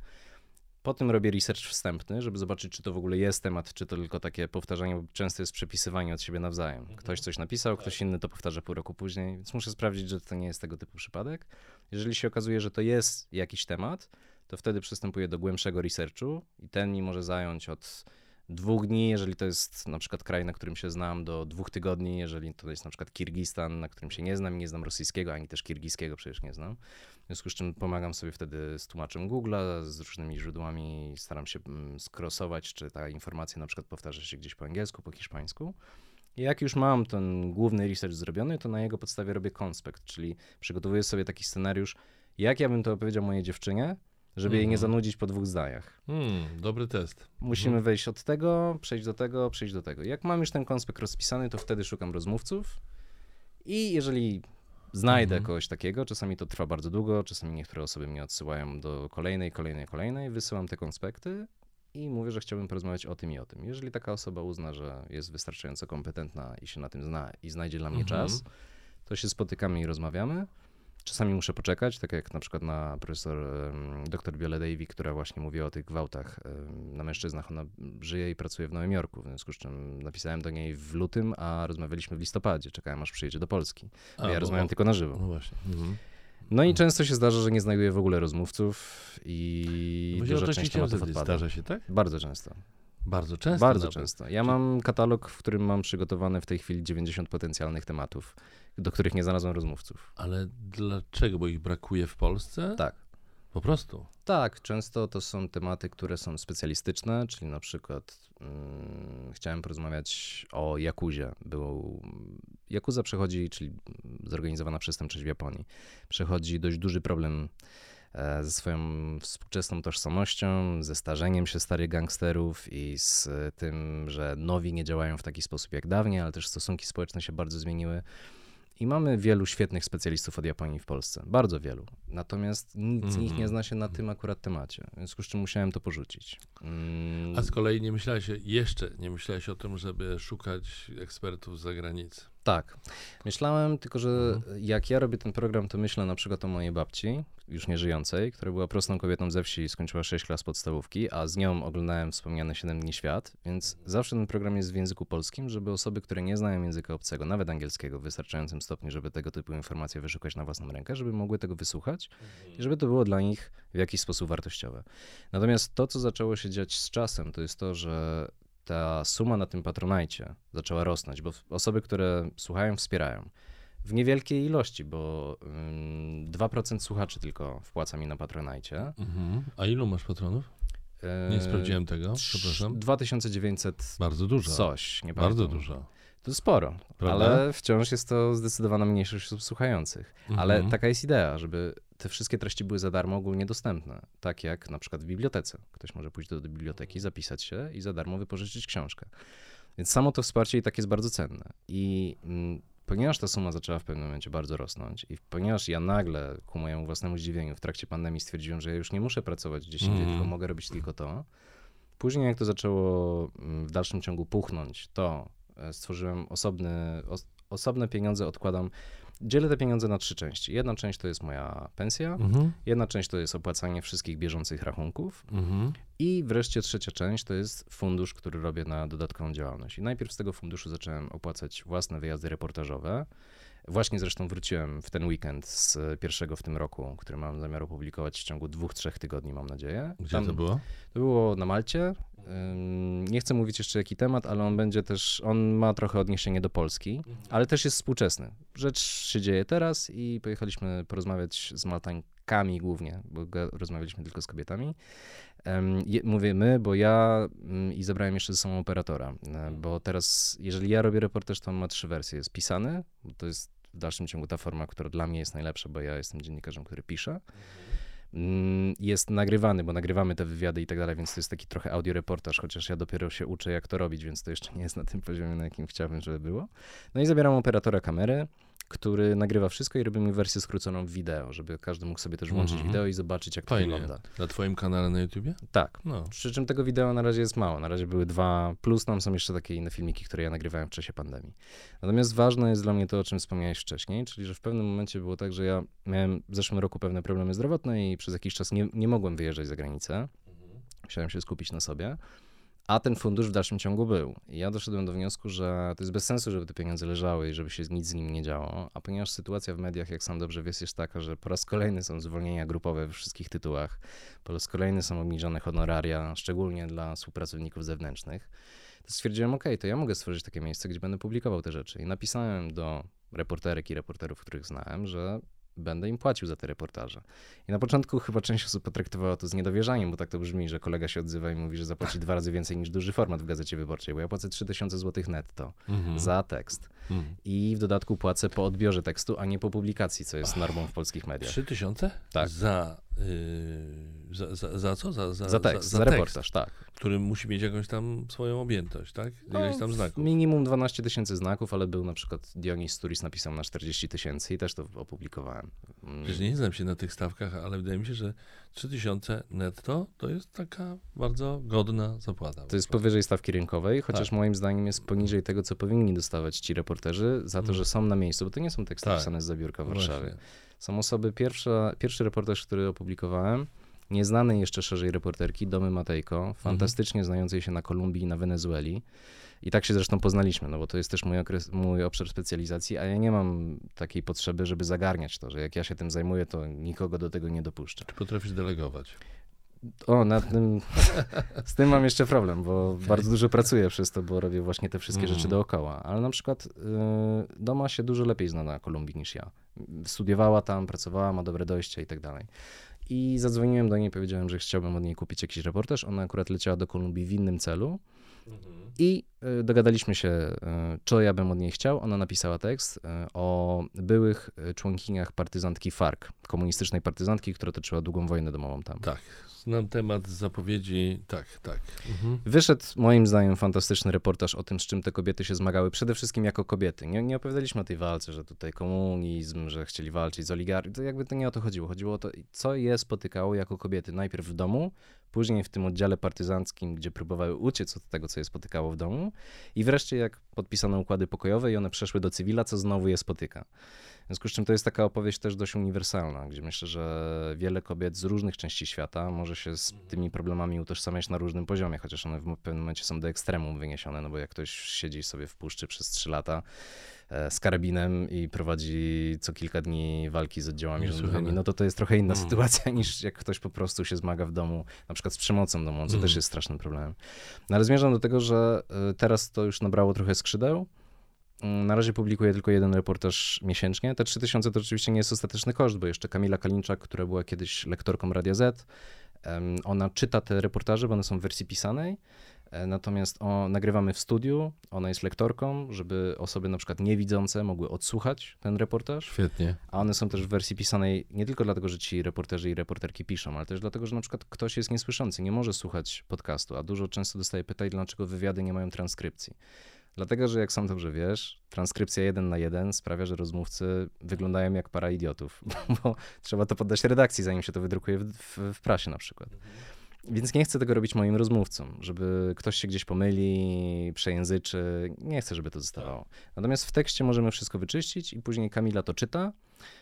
Potem robię research wstępny, żeby zobaczyć, czy to w ogóle jest temat, czy to tylko takie powtarzanie, bo często jest przepisywanie od siebie nawzajem. Ktoś coś napisał, ktoś inny to powtarza pół roku później, więc muszę sprawdzić, że to nie jest tego typu przypadek. Jeżeli się okazuje, że to jest jakiś temat, to wtedy przystępuję do głębszego researchu i ten mi może zająć od dwóch dni, jeżeli to jest na przykład kraj, na którym się znam, do dwóch tygodni, jeżeli to jest na przykład Kirgistan, na którym się nie znam nie znam rosyjskiego, ani też kirgiskiego przecież nie znam. W związku z czym pomagam sobie wtedy z tłumaczem Google'a, z różnymi źródłami, staram się mm, skrosować, czy ta informacja na przykład powtarza się gdzieś po angielsku, po hiszpańsku. I jak już mam ten główny research zrobiony, to na jego podstawie robię konspekt, czyli przygotowuję sobie taki scenariusz, jak ja bym to opowiedział mojej dziewczynie, żeby jej nie Mhm. zanudzić po dwóch zdaniach. Hmm, dobry test. Musimy Mhm. wejść od tego, przejść do tego, przejść do tego. Jak mam już ten konspekt rozpisany, to wtedy szukam rozmówców i jeżeli znajdę Mhm. kogoś takiego, czasami to trwa bardzo długo, czasami niektóre osoby mnie odsyłają do kolejnej, kolejnej, kolejnej, wysyłam te konspekty i mówię, że chciałbym porozmawiać o tym i o tym. Jeżeli taka osoba uzna, że jest wystarczająco kompetentna i się na tym zna i znajdzie dla mnie Mhm. czas, to się spotykamy i rozmawiamy. Czasami muszę poczekać, tak jak na przykład na profesor dr Viola Davy, która właśnie mówiła o tych gwałtach na mężczyznach. Ona żyje i pracuje w Nowym Jorku, w związku z czym napisałem do niej w lutym, a rozmawialiśmy w listopadzie. Czekałem, aż przyjedzie do Polski. A, ja bo- rozmawiam tylko na żywo. No właśnie. Mhm. No i często się zdarza, że nie znajduję w ogóle rozmówców i o duża część tematów odpada. Zdarza się tak? Bardzo często. Bardzo często. Bardzo nawet. często. Ja mam katalog, w którym mam przygotowane w tej chwili 90 potencjalnych tematów, do których nie znalazłem rozmówców. Ale dlaczego? Bo ich brakuje w Polsce? Tak. Po prostu. Tak, często to są tematy, które są specjalistyczne, czyli na przykład mm, chciałem porozmawiać o Jakuzie. Był, Jakuza przechodzi, czyli zorganizowana przestępczość w Japonii, przechodzi dość duży problem ze swoją współczesną tożsamością, ze starzeniem się starych gangsterów i z tym, że nowi nie działają w taki sposób jak dawniej, ale też stosunki społeczne się bardzo zmieniły. I mamy wielu świetnych specjalistów od Japonii w Polsce, bardzo wielu. Natomiast nikt z nich nie zna się na tym akurat temacie, w związku z czym musiałem to porzucić. Mm, A z kolei nie myślałeś, jeszcze nie myślałeś o tym, żeby szukać ekspertów z zagranicy. Tak. Myślałem tylko, że jak ja robię ten program, to myślę na przykład o mojej babci, już nieżyjącej, która była prostą kobietą ze wsi i skończyła 6 klas podstawówki, a z nią oglądałem wspomniane 7 dni świat, więc zawsze ten program jest w języku polskim, żeby osoby, które nie znają języka obcego, nawet angielskiego w wystarczającym stopniu, żeby tego typu informacje wyszukać na własną rękę, żeby mogły tego wysłuchać i żeby to było dla nich w jakiś sposób wartościowe. Natomiast to, co zaczęło się dziać z czasem, to jest to, że ta suma na tym patronajcie zaczęła rosnąć, bo osoby, które słuchają, wspierają. W niewielkiej ilości, bo ym, 2% słuchaczy tylko wpłaca mi na patronajcie. Mhm. A ilu masz patronów? Nie Yy, sprawdziłem tego, przepraszam. 2900 Bardzo dużo. coś, nie Bardzo pamiętam. dużo. To sporo, Prawda? ale wciąż jest to zdecydowana mniejszość osób słuchających. Ale Mhm. taka jest idea, żeby te wszystkie treści były za darmo ogólnie dostępne. Tak jak na przykład w bibliotece. Ktoś może pójść do, do biblioteki, zapisać się i za darmo wypożyczyć książkę. Więc samo to wsparcie i tak jest bardzo cenne. I mm, ponieważ ta suma zaczęła w pewnym momencie bardzo rosnąć i ponieważ ja nagle, ku mojemu własnemu zdziwieniu, w trakcie pandemii stwierdziłem, że ja już nie muszę pracować gdzieś indziej, Mhm. tylko mogę robić tylko to, Później, jak to zaczęło mm, w dalszym ciągu puchnąć, to e, stworzyłem osobny, os, osobne pieniądze, odkładam. Dzielę te pieniądze na trzy części. Jedna część to jest moja pensja, Mhm. jedna część to jest opłacanie wszystkich bieżących rachunków Mhm. i wreszcie trzecia część to jest fundusz, który robię na dodatkową działalność. I najpierw z tego funduszu zacząłem opłacać własne wyjazdy reportażowe. Właśnie zresztą wróciłem w ten weekend z pierwszego w tym roku, który mam zamiar opublikować w ciągu dwóch, trzech tygodni, mam nadzieję. Gdzie Tam- to było? to było na Malcie. Nie chcę mówić jeszcze jaki temat, ale on będzie też, on ma trochę odniesienie do Polski, ale też jest współczesny. Rzecz się dzieje teraz i pojechaliśmy porozmawiać z Maltańkami głównie, bo rozmawialiśmy tylko z kobietami. Mówię my, bo ja i zabrałem jeszcze ze sobą operatora, e, bo teraz, jeżeli ja robię reportaż, to on ma trzy wersje. Jest pisany, bo to jest w dalszym ciągu ta forma, która dla mnie jest najlepsza, bo ja jestem dziennikarzem, który pisze. Mm, Jest nagrywany, bo nagrywamy te wywiady i tak dalej, więc to jest taki trochę audioreportaż, chociaż ja dopiero się uczę, jak to robić, więc to jeszcze nie jest na tym poziomie, na jakim chciałbym, żeby było. No i zabieram operatora kamery, który nagrywa wszystko i robimy wersję skróconą w wideo, żeby każdy mógł sobie też włączyć Mhm. wideo i zobaczyć, jak to Fajnie. wygląda. Na twoim kanale na YouTubie? Tak. No. Przy czym tego wideo na razie jest mało. Na razie były dwa, plus tam są jeszcze takie inne filmiki, które ja nagrywałem w czasie pandemii. Natomiast ważne jest dla mnie to, o czym wspomniałeś wcześniej, czyli że w pewnym momencie było tak, że ja miałem w zeszłym roku pewne problemy zdrowotne i przez jakiś czas nie, nie mogłem wyjeżdżać za granicę. Musiałem się skupić na sobie. A ten fundusz w dalszym ciągu był. I ja doszedłem do wniosku, że to jest bez sensu, żeby te pieniądze leżały i żeby się nic z nim nie działo. A ponieważ sytuacja w mediach, jak sam dobrze wiesz, jest taka, że po raz kolejny są zwolnienia grupowe we wszystkich tytułach, po raz kolejny są obniżone honoraria, szczególnie dla współpracowników zewnętrznych, to stwierdziłem, ok, to ja mogę stworzyć takie miejsce, gdzie będę publikował te rzeczy. I napisałem do reporterek i reporterów, których znałem, że będę im płacił za te reportaże. I na początku chyba część osób potraktowała to z niedowierzaniem, bo tak to brzmi, że kolega się odzywa i mówi, że zapłaci dwa razy więcej niż duży format w Gazecie Wyborczej, bo ja płacę 3000 zł netto Mhm. za tekst. Mhm. I w dodatku płacę po odbiorze tekstu, a nie po publikacji, co jest normą w polskich mediach. Trzy tysiące? Tak. Za, yy, za, za, za co? Za, za, Za tekst, za, tekst, reportaż, tak. który musi mieć jakąś tam swoją objętość, tak? Ileś tam znaków. Minimum 12 tysięcy znaków, ale był na przykład Dionis Turis napisał na 40 tysięcy i też to opublikowałem. Mm, Przecież nie znam się na tych stawkach, ale wydaje mi się, że 3000 netto to jest taka bardzo godna zapłata. To jest powyżej stawki rynkowej, chociaż Tak. moim zdaniem jest poniżej tego, co powinni dostawać ci reporterzy za to, Mm. że są na miejscu, bo to nie są teksty Tak. pisane z zabiórka w Właśnie. Warszawie. Są osoby, pierwsza, pierwszy reportaż, który opublikowałem, nieznanej jeszcze szerzej reporterki, Domy Matejko, fantastycznie znającej się na Kolumbii i na Wenezueli. I tak się zresztą poznaliśmy, no bo to jest też mój, okres, mój obszar specjalizacji, a ja nie mam takiej potrzeby, żeby zagarniać to, że jak ja się tym zajmuję, to nikogo do tego nie dopuszczę. Czy potrafisz delegować? O, nad tym, z tym mam jeszcze problem, bo bardzo dużo pracuję przez to, bo robię właśnie te wszystkie Mhm. rzeczy dookoła. Ale na przykład y, Doma się dużo lepiej zna na Kolumbii niż ja. Studiowała tam, pracowała, ma dobre dojście i tak dalej. I zadzwoniłem do niej, powiedziałem, że chciałbym od niej kupić jakiś reportaż. Ona akurat leciała do Kolumbii w innym celu. I y, dogadaliśmy się, y, co ja bym od niej chciał. Ona napisała tekst y, o byłych członkiniach partyzantki FARC, komunistycznej partyzantki, która toczyła długą wojnę domową tam. Tak, znam temat zapowiedzi, tak, tak. Mhm. Wyszedł moim zdaniem fantastyczny reportaż o tym, z czym te kobiety się zmagały, przede wszystkim jako kobiety. Nie, nie opowiadaliśmy o tej walce, że tutaj komunizm, że chcieli walczyć z oligarchią, to jakby to nie o to chodziło. Chodziło o to, co je spotykało jako kobiety, najpierw w domu, później w tym oddziale partyzanckim, gdzie próbowały uciec od tego, co je spotykało w domu i wreszcie jak podpisano układy pokojowe i one przeszły do cywila, co znowu je spotyka. W związku z czym to jest taka opowieść też dość uniwersalna, gdzie myślę, że wiele kobiet z różnych części świata może się z tymi problemami utożsamiać na różnym poziomie, chociaż one w pewnym momencie są do ekstremum wyniesione, no bo jak ktoś siedzi sobie w puszczy przez trzy lata, E, z karabinem i prowadzi co kilka dni walki z oddziałami rządowymi, no to to jest trochę inna hmm. sytuacja [laughs] niż jak ktoś po prostu się zmaga w domu, na przykład z przemocą domową, co hmm. też jest strasznym problemem. No ale zmierzam do tego, że e, teraz to już nabrało trochę skrzydeł. Mm, na razie publikuję tylko jeden reportaż miesięcznie. Te 3000 to oczywiście nie jest ostateczny koszt, bo jeszcze Kamila Kalinczak, która była kiedyś lektorką Radia Z, ona czyta te reportaże, bo one są w wersji pisanej E, natomiast o, nagrywamy w studiu, ona jest lektorką, żeby osoby na przykład niewidzące mogły odsłuchać ten reportaż. Świetnie. A one są też w wersji pisanej nie tylko dlatego, że ci reporterzy i reporterki piszą, ale też dlatego, że na przykład ktoś jest niesłyszący, nie może słuchać podcastu, a dużo często dostaje pytań, dlaczego wywiady nie mają transkrypcji. Dlatego, że jak sam dobrze wiesz, transkrypcja jeden na jeden sprawia, że rozmówcy wyglądają jak para idiotów, [laughs] bo trzeba to poddać redakcji, zanim się to wydrukuje w, w, w prasie na przykład. Mhm. Więc nie chcę tego robić moim rozmówcom, żeby ktoś się gdzieś pomyli, przejęzyczy. Nie chcę, żeby to zostało. Natomiast w tekście możemy wszystko wyczyścić i później Kamila to czyta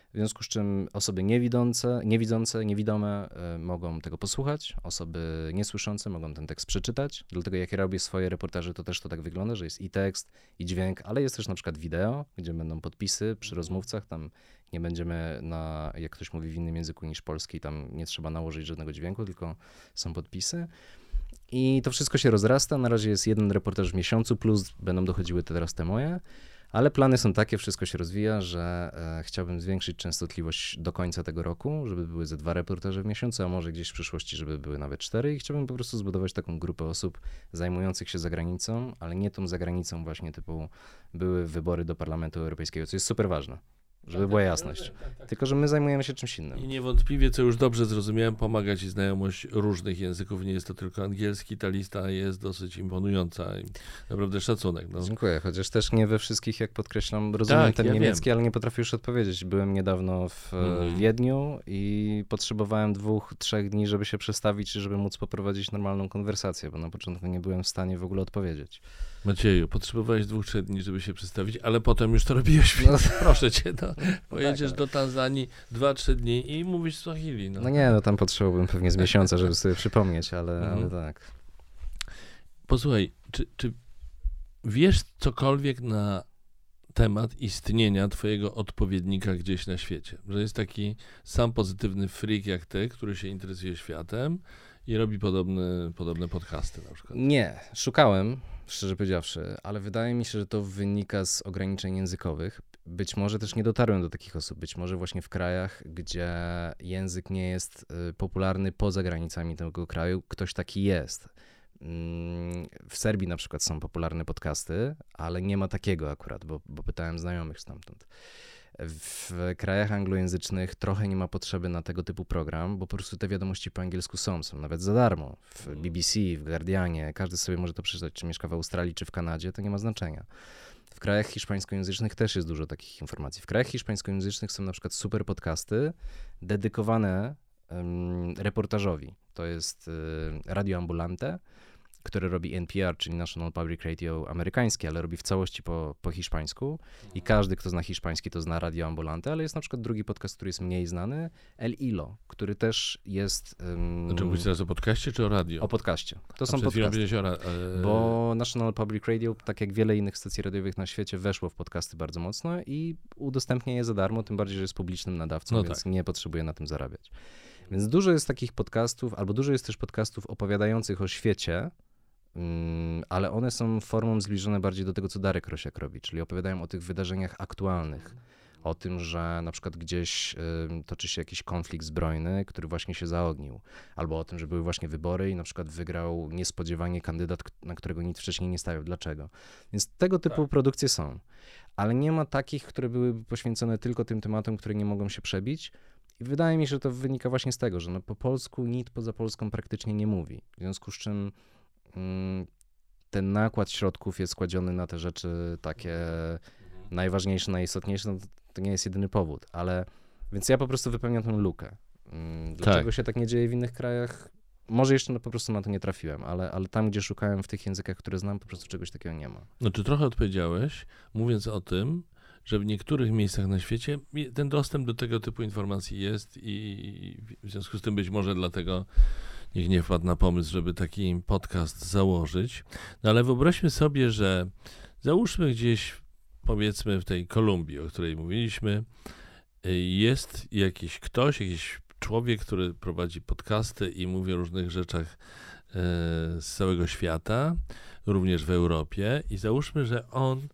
w związku z czym osoby niewidzące, niewidzące, niewidome y, mogą tego posłuchać, osoby niesłyszące mogą ten tekst przeczytać. Dlatego jak ja robię swoje reportaże, to też to tak wygląda, że jest i tekst, i dźwięk, ale jest też na przykład wideo, gdzie będą podpisy przy rozmówcach, tam nie będziemy na, jak ktoś mówi w innym języku niż polski, tam nie trzeba nałożyć żadnego dźwięku, tylko są podpisy. I to wszystko się rozrasta. Na razie jest jeden reportaż w miesiącu, plus będą dochodziły teraz te moje. Ale plany są takie, wszystko się rozwija, że e, chciałbym zwiększyć częstotliwość do końca tego roku, żeby były ze dwa reportaże w miesiącu, a może gdzieś w przyszłości, żeby były nawet cztery. I chciałbym po prostu zbudować taką grupę osób zajmujących się zagranicą, ale nie tą zagranicą właśnie typu były wybory do Parlamentu Europejskiego, co jest super ważne żeby tak, była jasność. Tak, Tylko, że my zajmujemy się czymś innym. I niewątpliwie, co już dobrze zrozumiałem, pomaga ci znajomość różnych języków. Nie jest to tylko angielski. Ta lista jest dosyć imponująca i naprawdę szacunek. No. Dziękuję, chociaż też nie we wszystkich, jak podkreślam, rozumiem tak, ten ja niemiecki, wiem. ale nie potrafię już odpowiedzieć. Byłem niedawno w mm. Wiedniu i potrzebowałem dwóch, trzech dni, żeby się przestawić i żeby móc poprowadzić normalną konwersację, bo na początku nie byłem w stanie w ogóle odpowiedzieć. Macieju, potrzebowałeś dwóch, trzech dni, żeby się przedstawić, ale potem już to robiłeś, no. [laughs] proszę cię, no. pojedziesz tak, do Tanzanii dwa, trzy dni i mówisz Swahili. No. no nie, no tam potrzebowałbym pewnie z miesiąca, żeby sobie przypomnieć, ale, mhm. ale tak. Posłuchaj, czy, czy wiesz cokolwiek na temat istnienia twojego odpowiednika gdzieś na świecie? Że jest taki sam pozytywny freak jak ty, który się interesuje światem i robi podobne, podobne podcasty na przykład. Nie, szukałem szczerze powiedziawszy, ale wydaje mi się, że to wynika z ograniczeń językowych. Być może też nie dotarłem do takich osób, być może właśnie w krajach, gdzie język nie jest y, popularny poza granicami tego kraju, ktoś taki jest. Mm, w Serbii na przykład są popularne podcasty, ale nie ma takiego akurat, bo, bo pytałem znajomych stamtąd. W krajach anglojęzycznych trochę nie ma potrzeby na tego typu program, bo po prostu te wiadomości po angielsku są, są nawet za darmo. W mhm. BBC, w Guardianie, każdy sobie może to przeczytać, czy mieszka w Australii, czy w Kanadzie, to nie ma znaczenia. W krajach hiszpańskojęzycznych też jest dużo takich informacji. W krajach hiszpańskojęzycznych są na przykład super podcasty dedykowane um, reportażowi. To jest y, Radio Ambulante, które robi NPR, czyli National Public Radio amerykańskie, ale robi w całości po, po hiszpańsku. I każdy, kto zna hiszpański, to zna Radio Ambulante, ale jest na przykład drugi podcast, który jest mniej znany, El Ilo, który też jest... Um, znaczy mówisz teraz o podcaście czy o radio? O podcaście. To A są podcasty. O, e... Bo National Public Radio, tak jak wiele innych stacji radiowych na świecie, weszło w podcasty bardzo mocno i udostępnia je za darmo, tym bardziej, że jest publicznym nadawcą, no więc tak. nie potrzebuje na tym zarabiać. Więc dużo jest takich podcastów, albo dużo jest też podcastów opowiadających o świecie, ale one są formą zbliżone bardziej do tego, co Darek Rosiak robi, czyli opowiadają o tych wydarzeniach aktualnych, o tym, że na przykład gdzieś toczy się jakiś konflikt zbrojny, który właśnie się zaognił, albo o tym, że były właśnie wybory i na przykład wygrał niespodziewanie kandydat, na którego nikt wcześniej nie stawiał. Dlaczego? Więc tego typu tak. produkcje są, ale nie ma takich, które były poświęcone tylko tym tematom, które nie mogą się przebić. I wydaje mi się, że to wynika właśnie z tego, że no po polsku nikt poza Polską praktycznie nie mówi. W związku z czym mm, ten nakład środków jest kładziony na te rzeczy takie najważniejsze, najistotniejsze. No, to nie jest jedyny powód, ale więc ja po prostu wypełniam tę lukę. Mm, dlaczego tak. się tak nie dzieje w innych krajach? Może jeszcze no, po prostu na to nie trafiłem, ale, ale tam, gdzie szukałem w tych językach, które znam, po prostu czegoś takiego nie ma. No, czy trochę odpowiedziałeś, mówiąc o tym, że w niektórych miejscach na świecie ten dostęp do tego typu informacji jest i w związku z tym być może dlatego nikt nie wpadł na pomysł, żeby taki podcast założyć. No ale wyobraźmy sobie, że załóżmy gdzieś powiedzmy w tej Kolumbii, o której mówiliśmy, y, jest jakiś ktoś, jakiś człowiek, który prowadzi podcasty i mówi o różnych rzeczach y, z całego świata, również w Europie, i załóżmy, że on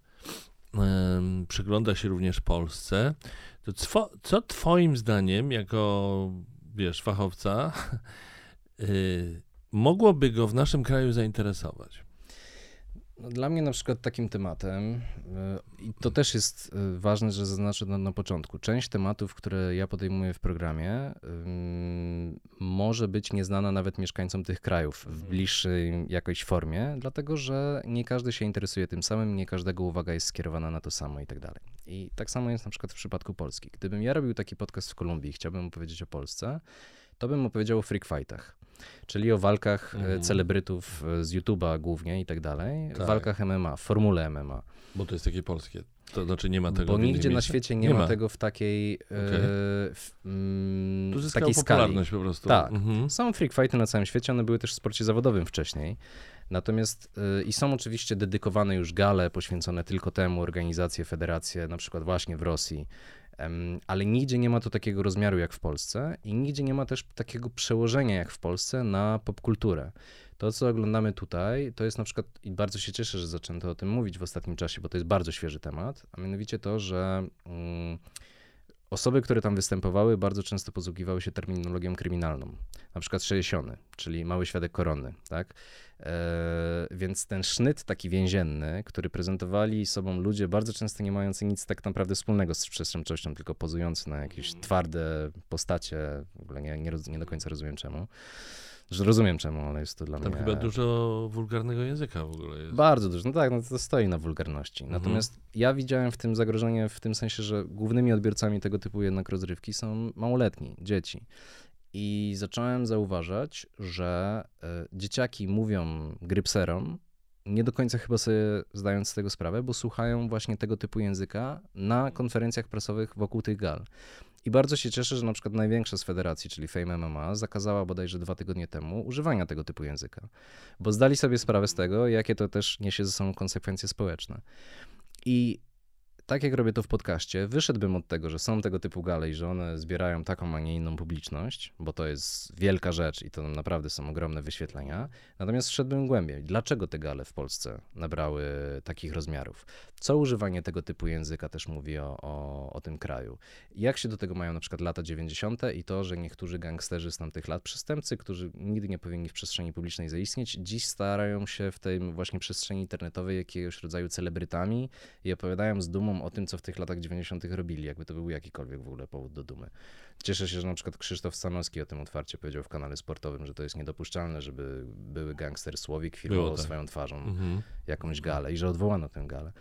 przygląda się również Polsce. To co, co Twoim zdaniem, jako wiesz, fachowca, [laughs] mogłoby go w naszym kraju zainteresować? No, dla mnie na przykład takim tematem, y, i to też jest y, ważne, że zaznaczę na, na początku, część tematów, które ja podejmuję w programie, może być nieznana nawet mieszkańcom tych krajów w mhm. bliższej jakiejś formie, dlatego że nie każdy się interesuje tym samym, nie każdego uwaga jest skierowana na to samo i tak dalej. I tak samo jest na przykład w przypadku Polski. Gdybym ja robił taki podcast w Kolumbii i chciałbym opowiedzieć o Polsce, to bym opowiedział o freak fightach czyli o walkach mm. celebrytów e, z YouTube'a głównie i tak dalej, tak. walkach MMA, formule MMA. Bo to jest takie polskie. To znaczy nie ma tego Bo nigdzie na świecie nie, nie ma. ma. tego w takiej okay. e, w, mm, tu takiej popularność skali. po prostu. Tak. Mhm. Są freak fighty na całym świecie, one były też w sporcie zawodowym wcześniej. Natomiast i są oczywiście dedykowane już gale poświęcone tylko temu, organizacje, federacje, na przykład właśnie w Rosji, ale nigdzie nie ma to takiego rozmiaru jak w Polsce i nigdzie nie ma też takiego przełożenia jak w Polsce na popkulturę. To, co oglądamy tutaj, to jest na przykład, i bardzo się cieszę, że zaczęto o tym mówić w ostatnim czasie, bo to jest bardzo świeży temat, a mianowicie to, że mm, osoby, które tam występowały, bardzo często posługiwały się terminologią kryminalną. Na przykład 60, czyli mały świadek koronny, tak? E, więc ten sznyt taki więzienny, który prezentowali sobą ludzie bardzo często nie mający nic tak naprawdę wspólnego z przestępczością, tylko pozujący na jakieś twarde postacie, w ogóle nie, nie, nie do końca rozumiem czemu. Że rozumiem czemu, ale jest to dla Tam mnie... chyba dużo wulgarnego języka w ogóle jest. Bardzo dużo, no tak, no to stoi na wulgarności. Mhm. Natomiast ja widziałem w tym zagrożenie w tym sensie, że głównymi odbiorcami tego typu jednak rozrywki są małoletni, dzieci. I zacząłem zauważać, że y, dzieciaki mówią grypserom, nie do końca chyba sobie zdając z tego sprawę, bo słuchają właśnie tego typu języka na konferencjach prasowych wokół tych gal. I bardzo się cieszę, że na przykład największa z federacji, czyli Fame MMA, zakazała bodajże dwa tygodnie temu używania tego typu języka, bo zdali sobie sprawę z tego, jakie to też niesie ze sobą konsekwencje społeczne. I tak jak robię to w podcaście, wyszedłbym od tego, że są tego typu gale i że one zbierają taką, a nie inną publiczność, bo to jest wielka rzecz i to naprawdę są ogromne wyświetlenia. Natomiast szedłbym głębiej. Dlaczego te gale w Polsce nabrały takich rozmiarów? Co używanie tego typu języka też mówi o, o, o tym kraju? Jak się do tego mają na przykład lata 90. i to, że niektórzy gangsterzy z tamtych lat, przestępcy, którzy nigdy nie powinni w przestrzeni publicznej zaistnieć, dziś starają się w tej właśnie przestrzeni internetowej jakiegoś rodzaju celebrytami i opowiadają z dumą o tym, co w tych latach 90. robili, jakby to był jakikolwiek w ogóle powód do dumy. Cieszę się, że na przykład Krzysztof Stanowski o tym otwarcie powiedział w kanale sportowym, że to jest niedopuszczalne, żeby były gangster Słowik filmował tak. swoją twarzą mhm. jakąś galę i że odwołano tę galę.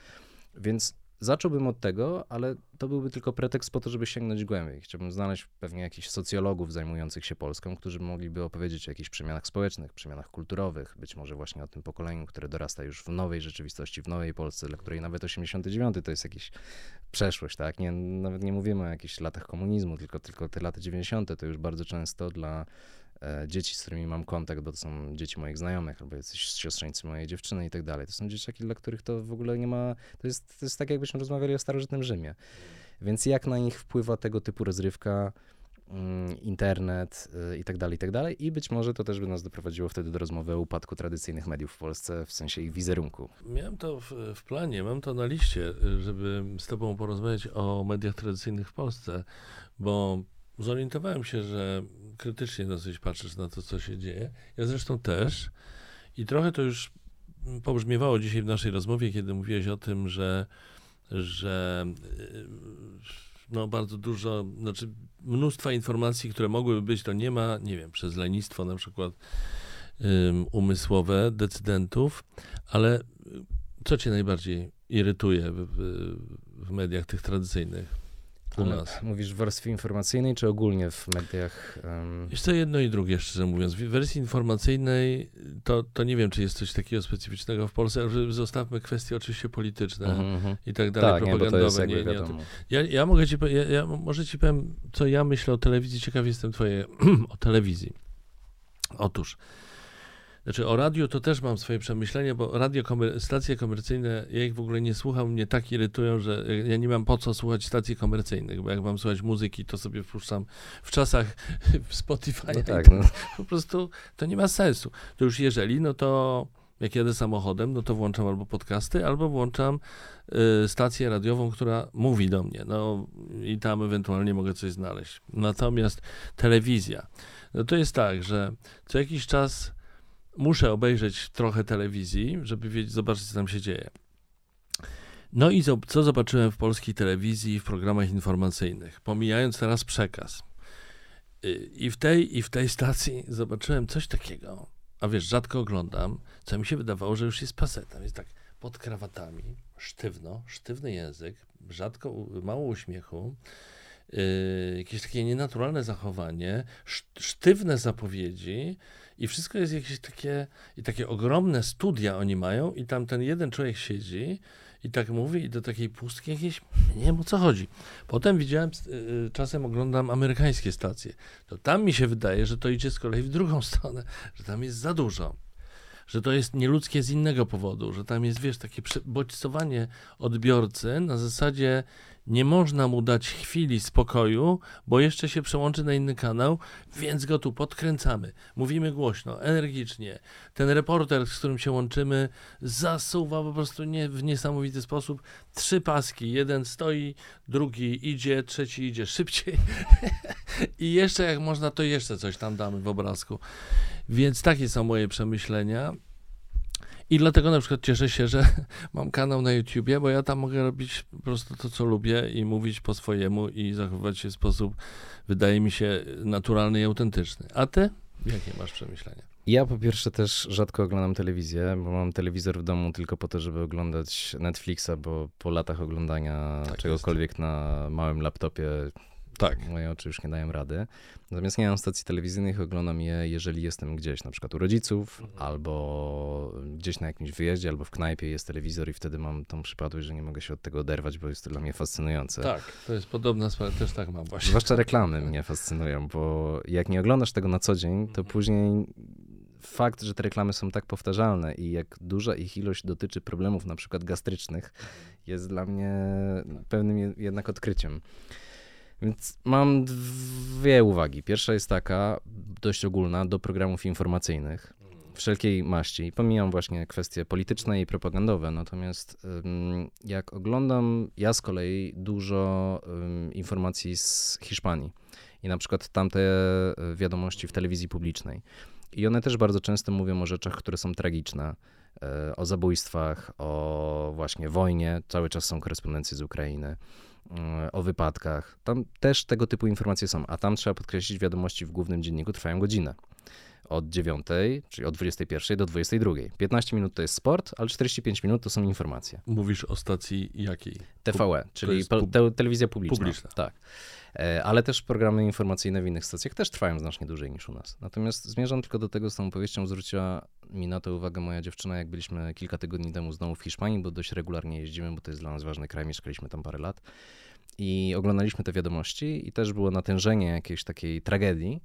Więc Zacząłbym od tego, ale to byłby tylko pretekst po to, żeby sięgnąć głębiej. Chciałbym znaleźć pewnie jakichś socjologów zajmujących się Polską, którzy mogliby opowiedzieć o jakichś przemianach społecznych, przemianach kulturowych, być może właśnie o tym pokoleniu, które dorasta już w nowej rzeczywistości, w nowej Polsce, dla której nawet 89 to jest jakiś przeszłość, tak? Nie, nawet nie mówimy o jakichś latach komunizmu, tylko, tylko te lata 90 to już bardzo często dla dzieci, z którymi mam kontakt, bo to są dzieci moich znajomych, albo jacyś siostrzeńcy mojej dziewczyny i tak dalej. To są dzieciaki, dla których to w ogóle nie ma, to jest, to jest tak jakbyśmy rozmawiali o starożytnym Rzymie. Więc jak na nich wpływa tego typu rozrywka, mm, internet y, i tak dalej, i tak dalej. I być może to też by nas doprowadziło wtedy do rozmowy o upadku tradycyjnych mediów w Polsce, w sensie ich wizerunku. Miałem to w, w planie, mam to na liście, żeby z tobą porozmawiać o mediach tradycyjnych w Polsce, bo zorientowałem się, że krytycznie dosyć patrzysz na to, co się dzieje. Ja zresztą też. I trochę to już pobrzmiewało dzisiaj w naszej rozmowie, kiedy mówiłeś o tym, że, że no bardzo dużo, znaczy mnóstwa informacji, które mogłyby być, to nie ma, nie wiem, przez lenistwo na przykład um, umysłowe decydentów, ale co cię najbardziej irytuje w, w mediach tych tradycyjnych? U nas. Mówisz w warstwie informacyjnej, czy ogólnie w mediach? Um... Jeszcze jedno i drugie, szczerze mówiąc. W wersji informacyjnej to, to nie wiem, czy jest coś takiego specyficznego w Polsce, ale zostawmy kwestie oczywiście polityczne mm -hmm. i tak dalej, tak, propagandowe. Nie, nie, nie, ja, ja mogę ci, ja, ja, może ci powiem, co ja myślę o telewizji. Ciekaw jestem twoje [clears throat] o telewizji. Otóż, znaczy o radiu to też mam swoje przemyślenia, bo radio, komer stacje komercyjne, ja ich w ogóle nie słucham, mnie tak irytują, że ja nie mam po co słuchać stacji komercyjnych, bo jak mam słuchać muzyki, to sobie wpuszczam w czasach [laughs] w Spotify. No tak, no. [laughs] Po prostu to nie ma sensu. To już jeżeli, no to jak jadę samochodem, no to włączam albo podcasty, albo włączam y, stację radiową, która mówi do mnie. No i tam ewentualnie mogę coś znaleźć. Natomiast telewizja, no to jest tak, że co jakiś czas muszę obejrzeć trochę telewizji, żeby wiedzieć, zobaczyć, co tam się dzieje. No i co zobaczyłem w polskiej telewizji w programach informacyjnych, pomijając teraz przekaz. Y, I w tej, i w tej stacji zobaczyłem coś takiego, a wiesz, rzadko oglądam, co mi się wydawało, że już jest pasetem. Jest tak pod krawatami, sztywno, sztywny język, rzadko, mało uśmiechu, yy, jakieś takie nienaturalne zachowanie, sztywne zapowiedzi, i wszystko jest jakieś takie, i takie ogromne studia oni mają i tam ten jeden człowiek siedzi i tak mówi i do takiej pustki jakieś, nie wiem o co chodzi. Potem widziałem, y, czasem oglądam amerykańskie stacje, to tam mi się wydaje, że to idzie z kolei w drugą [laughs] stronę, że tam jest za dużo że to jest nieludzkie z innego powodu, że tam jest, wiesz, takie bodźcowanie odbiorcy na zasadzie nie można mu dać chwili spokoju, bo jeszcze się przełączy na inny kanał, więc go tu podkręcamy. Mówimy głośno, energicznie. Ten reporter, z którym się łączymy, zasuwa po prostu nie, w niesamowity sposób. Trzy paski, jeden stoi, drugi idzie, trzeci idzie szybciej. [laughs] I jeszcze jak można, to jeszcze coś tam damy w obrazku. Więc takie są moje przemyślenia. I dlatego na przykład cieszę się, że [laughs] mam kanał na YouTubie, bo ja tam mogę robić po prostu to, co lubię i mówić po swojemu i zachowywać się w sposób, wydaje mi się, naturalny i autentyczny. A ty? Jakie masz przemyślenia? Ja po pierwsze też rzadko oglądam telewizję, bo mam telewizor w domu tylko po to, żeby oglądać Netflixa, bo po latach oglądania tak czegokolwiek jest. na małym laptopie tak. Moje oczy już nie dają rady. Natomiast nie mam stacji telewizyjnych, oglądam je, jeżeli jestem gdzieś, na przykład u rodziców, mhm. albo gdzieś na jakimś wyjeździe, albo w knajpie jest telewizor i wtedy mam tą przypadłość, że nie mogę się od tego oderwać, bo jest to dla mnie fascynujące. Tak, to jest podobna sprawa, też tak mam właśnie. Zwłaszcza reklamy mnie fascynują, bo jak nie oglądasz tego na co dzień, to mhm. później fakt, że te reklamy są tak powtarzalne i jak duża ich ilość dotyczy problemów na przykład gastrycznych, mhm. jest dla mnie pewnym jednak odkryciem. Więc mam dwie uwagi. Pierwsza jest taka, dość ogólna, do programów informacyjnych wszelkiej maści. Pomijam właśnie kwestie polityczne i propagandowe, natomiast jak oglądam ja z kolei dużo informacji z Hiszpanii i na przykład tamte e, wiadomości w telewizji publicznej. I one też bardzo często mówią o rzeczach, które są tragiczne, e, o zabójstwach, o właśnie wojnie. Cały czas są korespondencje z Ukrainy o wypadkach. Tam też tego typu informacje są, a tam trzeba podkreślić, wiadomości w głównym dzienniku trwają godzinę. Od 9, czyli od 21 do 22. 15 minut to jest sport, ale 45 minut to są informacje. Mówisz o stacji jakiej? TVE, czyli pub te telewizja publiczna. publiczna. Tak. E, ale też programy informacyjne w innych stacjach też trwają znacznie dłużej niż u nas. Natomiast zmierzam tylko do tego z tą opowieścią, zwróciła mi na to uwagę moja dziewczyna, jak byliśmy kilka tygodni temu znowu w Hiszpanii, bo dość regularnie jeździmy, bo to jest dla nas ważny kraj, mieszkaliśmy tam parę lat. I oglądaliśmy te wiadomości i też było natężenie jakiejś takiej tragedii.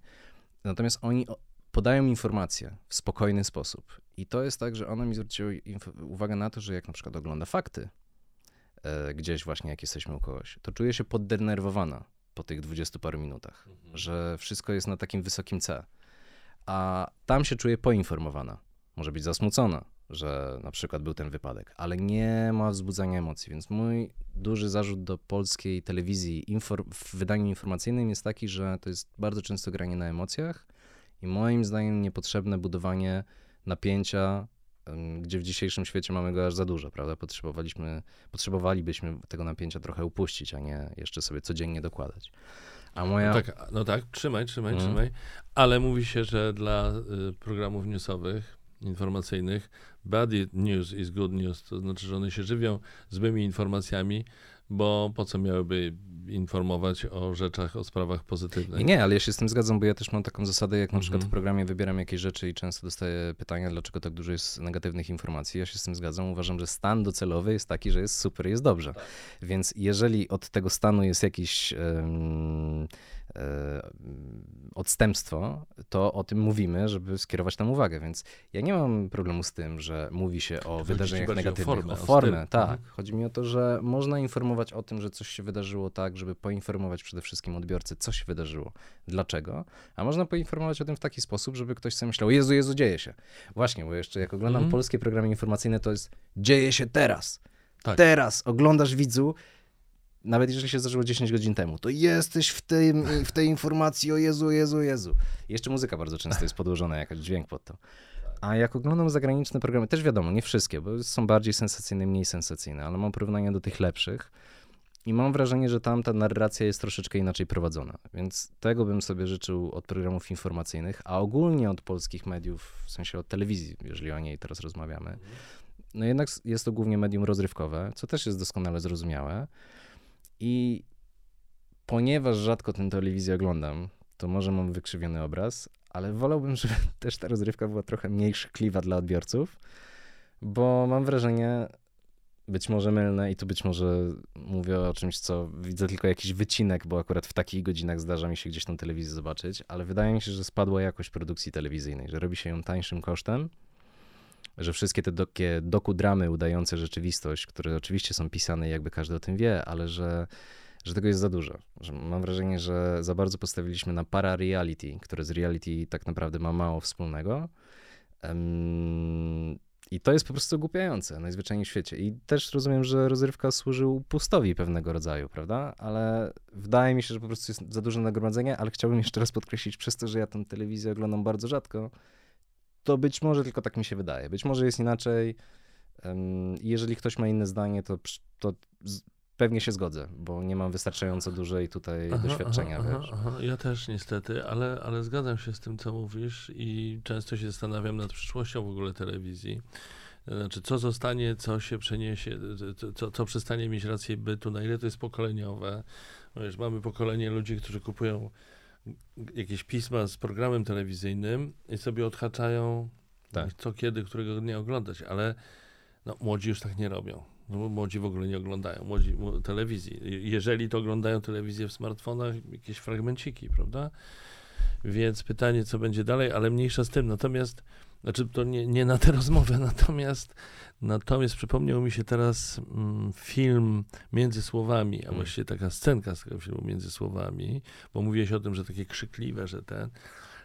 Natomiast oni podają informacje w spokojny sposób. I to jest tak, że ona mi zwróciła uwagę na to, że jak na przykład ogląda fakty, e, gdzieś właśnie jak jesteśmy u kogoś, to czuję się poddenerwowana po tych dwudziestu paru minutach, Mhm. że wszystko jest na takim wysokim C. A tam się czuje poinformowana. Może być zasmucona, że na przykład był ten wypadek, ale nie ma wzbudzania emocji. Więc mój duży zarzut do polskiej telewizji w wydaniu informacyjnym jest taki, że to jest bardzo często granie na emocjach i moim zdaniem niepotrzebne budowanie napięcia, gdzie w dzisiejszym świecie mamy go aż za dużo, prawda? Potrzebowaliśmy, potrzebowalibyśmy tego napięcia trochę upuścić, a nie jeszcze sobie codziennie dokładać. A moja... No tak, no tak, trzymaj, trzymaj, Mhm. trzymaj. Ale mówi się, że dla y, programów newsowych, informacyjnych, bad news is good news. To znaczy, że one się żywią złymi informacjami, bo po co miałyby informować o rzeczach, o sprawach pozytywnych? Nie, ale ja się z tym zgadzam, bo ja też mam taką zasadę, jak na przykład w Mhm. programie wybieram jakieś rzeczy i często dostaję pytania, dlaczego tak dużo jest negatywnych informacji. Ja się z tym zgadzam. Uważam, że stan docelowy jest taki, że jest super, jest dobrze. Więc jeżeli od tego stanu jest jakieś em, e, odstępstwo, to o tym mówimy, żeby skierować tam uwagę. Więc ja nie mam problemu z tym, że mówi się o ci wydarzeniach bardziej o negatywnych, formę, o formę, tak. Mhm. Chodzi mi o to, że można informować o tym, że coś się wydarzyło tak, żeby poinformować przede wszystkim odbiorcę, co się wydarzyło, dlaczego, a można poinformować o tym w taki sposób, żeby ktoś sobie myślał, Jezu, Jezu, dzieje się. Właśnie, bo jeszcze jak oglądam Mhm. polskie programy informacyjne, to jest dzieje się teraz. Tak. Teraz oglądasz widzu, nawet jeżeli się zdarzyło 10 godzin temu, to jesteś w, tym, w tej informacji, o Jezu, Jezu, Jezu. Jeszcze muzyka bardzo często jest podłożona, jakaś dźwięk pod to. A jak oglądam zagraniczne programy, też wiadomo, nie wszystkie, bo są bardziej sensacyjne, mniej sensacyjne, ale mam porównania do tych lepszych i mam wrażenie, że tam ta narracja jest troszeczkę inaczej prowadzona. Więc tego bym sobie życzył od programów informacyjnych, a ogólnie od polskich mediów, w sensie od telewizji, jeżeli o niej teraz rozmawiamy. No jednak jest to głównie medium rozrywkowe, co też jest doskonale zrozumiałe. I ponieważ rzadko tę telewizję oglądam, to może mam wykrzywiony obraz, ale wolałbym, żeby [laughs] też ta rozrywka była trochę mniej szkliwa dla odbiorców, bo mam wrażenie, być może mylne i tu być może mówię o czymś, co widzę tylko jakiś wycinek, bo akurat w takich godzinach zdarza mi się gdzieś tą telewizję zobaczyć, ale wydaje mi się, że spadła jakość produkcji telewizyjnej, że robi się ją tańszym kosztem, że wszystkie te dokie, dokudramy udające rzeczywistość, które oczywiście są pisane, jakby każdy o tym wie, ale że, że tego jest za dużo. Że mam wrażenie, że za bardzo postawiliśmy na para-reality, które z reality tak naprawdę ma mało wspólnego. Em, I to jest po prostu ogłupiające najzwyczajniej w świecie. I też rozumiem, że rozrywka służy upustowi pewnego rodzaju, prawda? Ale wydaje mi się, że po prostu jest za duże nagromadzenie, ale chciałbym jeszcze raz podkreślić, przez to, że ja tę telewizję oglądam bardzo rzadko, to być może tylko tak mi się wydaje. Być może jest inaczej. Jeżeli ktoś ma inne zdanie, to, to pewnie się zgodzę, bo nie mam wystarczająco dużej tutaj Aha, doświadczenia. aha, aha. Ja też niestety, ale, ale zgadzam się z tym, co mówisz i często się zastanawiam nad przyszłością w ogóle telewizji. Znaczy, co zostanie, co się przeniesie, co- co, co przestanie mieć rację bytu, na ile to jest pokoleniowe. Wiesz, mamy pokolenie ludzi, którzy kupują jakieś pisma z programem telewizyjnym i sobie odhaczają Tak. co kiedy, którego dnia oglądać, ale no, młodzi już tak nie robią. No, młodzi w ogóle nie oglądają młodzi, telewizji. Je- Jeżeli to oglądają telewizję w smartfonach, jakieś fragmenciki, prawda? Więc pytanie, co będzie dalej, ale mniejsza z tym. Natomiast, znaczy to nie, nie na tę [laughs] rozmowę, natomiast, natomiast przypomniał mi się teraz mm, film Między Słowami, a Mm. właściwie taka scenka z tego filmu Między Słowami, bo mówiłeś o tym, że takie krzykliwe, że ten,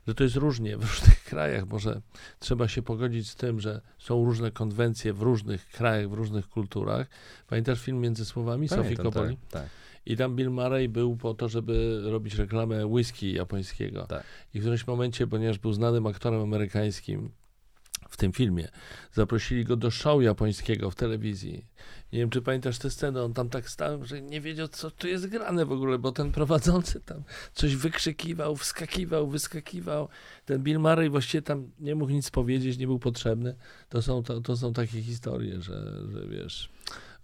że to jest różnie w [laughs] różnych krajach. Może trzeba się pogodzić z tym, że są różne konwencje w różnych krajach, w różnych kulturach. Pamiętasz film Między Słowami Sofii Coppoli? tak, tak. I tam Bill Murray był po to, żeby robić reklamę whisky japońskiego. Tak. I w którymś momencie, ponieważ był znanym aktorem amerykańskim w tym filmie, zaprosili go do show japońskiego w telewizji. Nie wiem, czy pamiętasz tę scenę, on tam tak stał, że nie wiedział, co tu jest grane w ogóle, bo ten prowadzący tam coś wykrzykiwał, wskakiwał, wyskakiwał. Ten Bill Murray właściwie tam nie mógł nic powiedzieć, nie był potrzebny. To są, to, to są takie historie, że, że wiesz,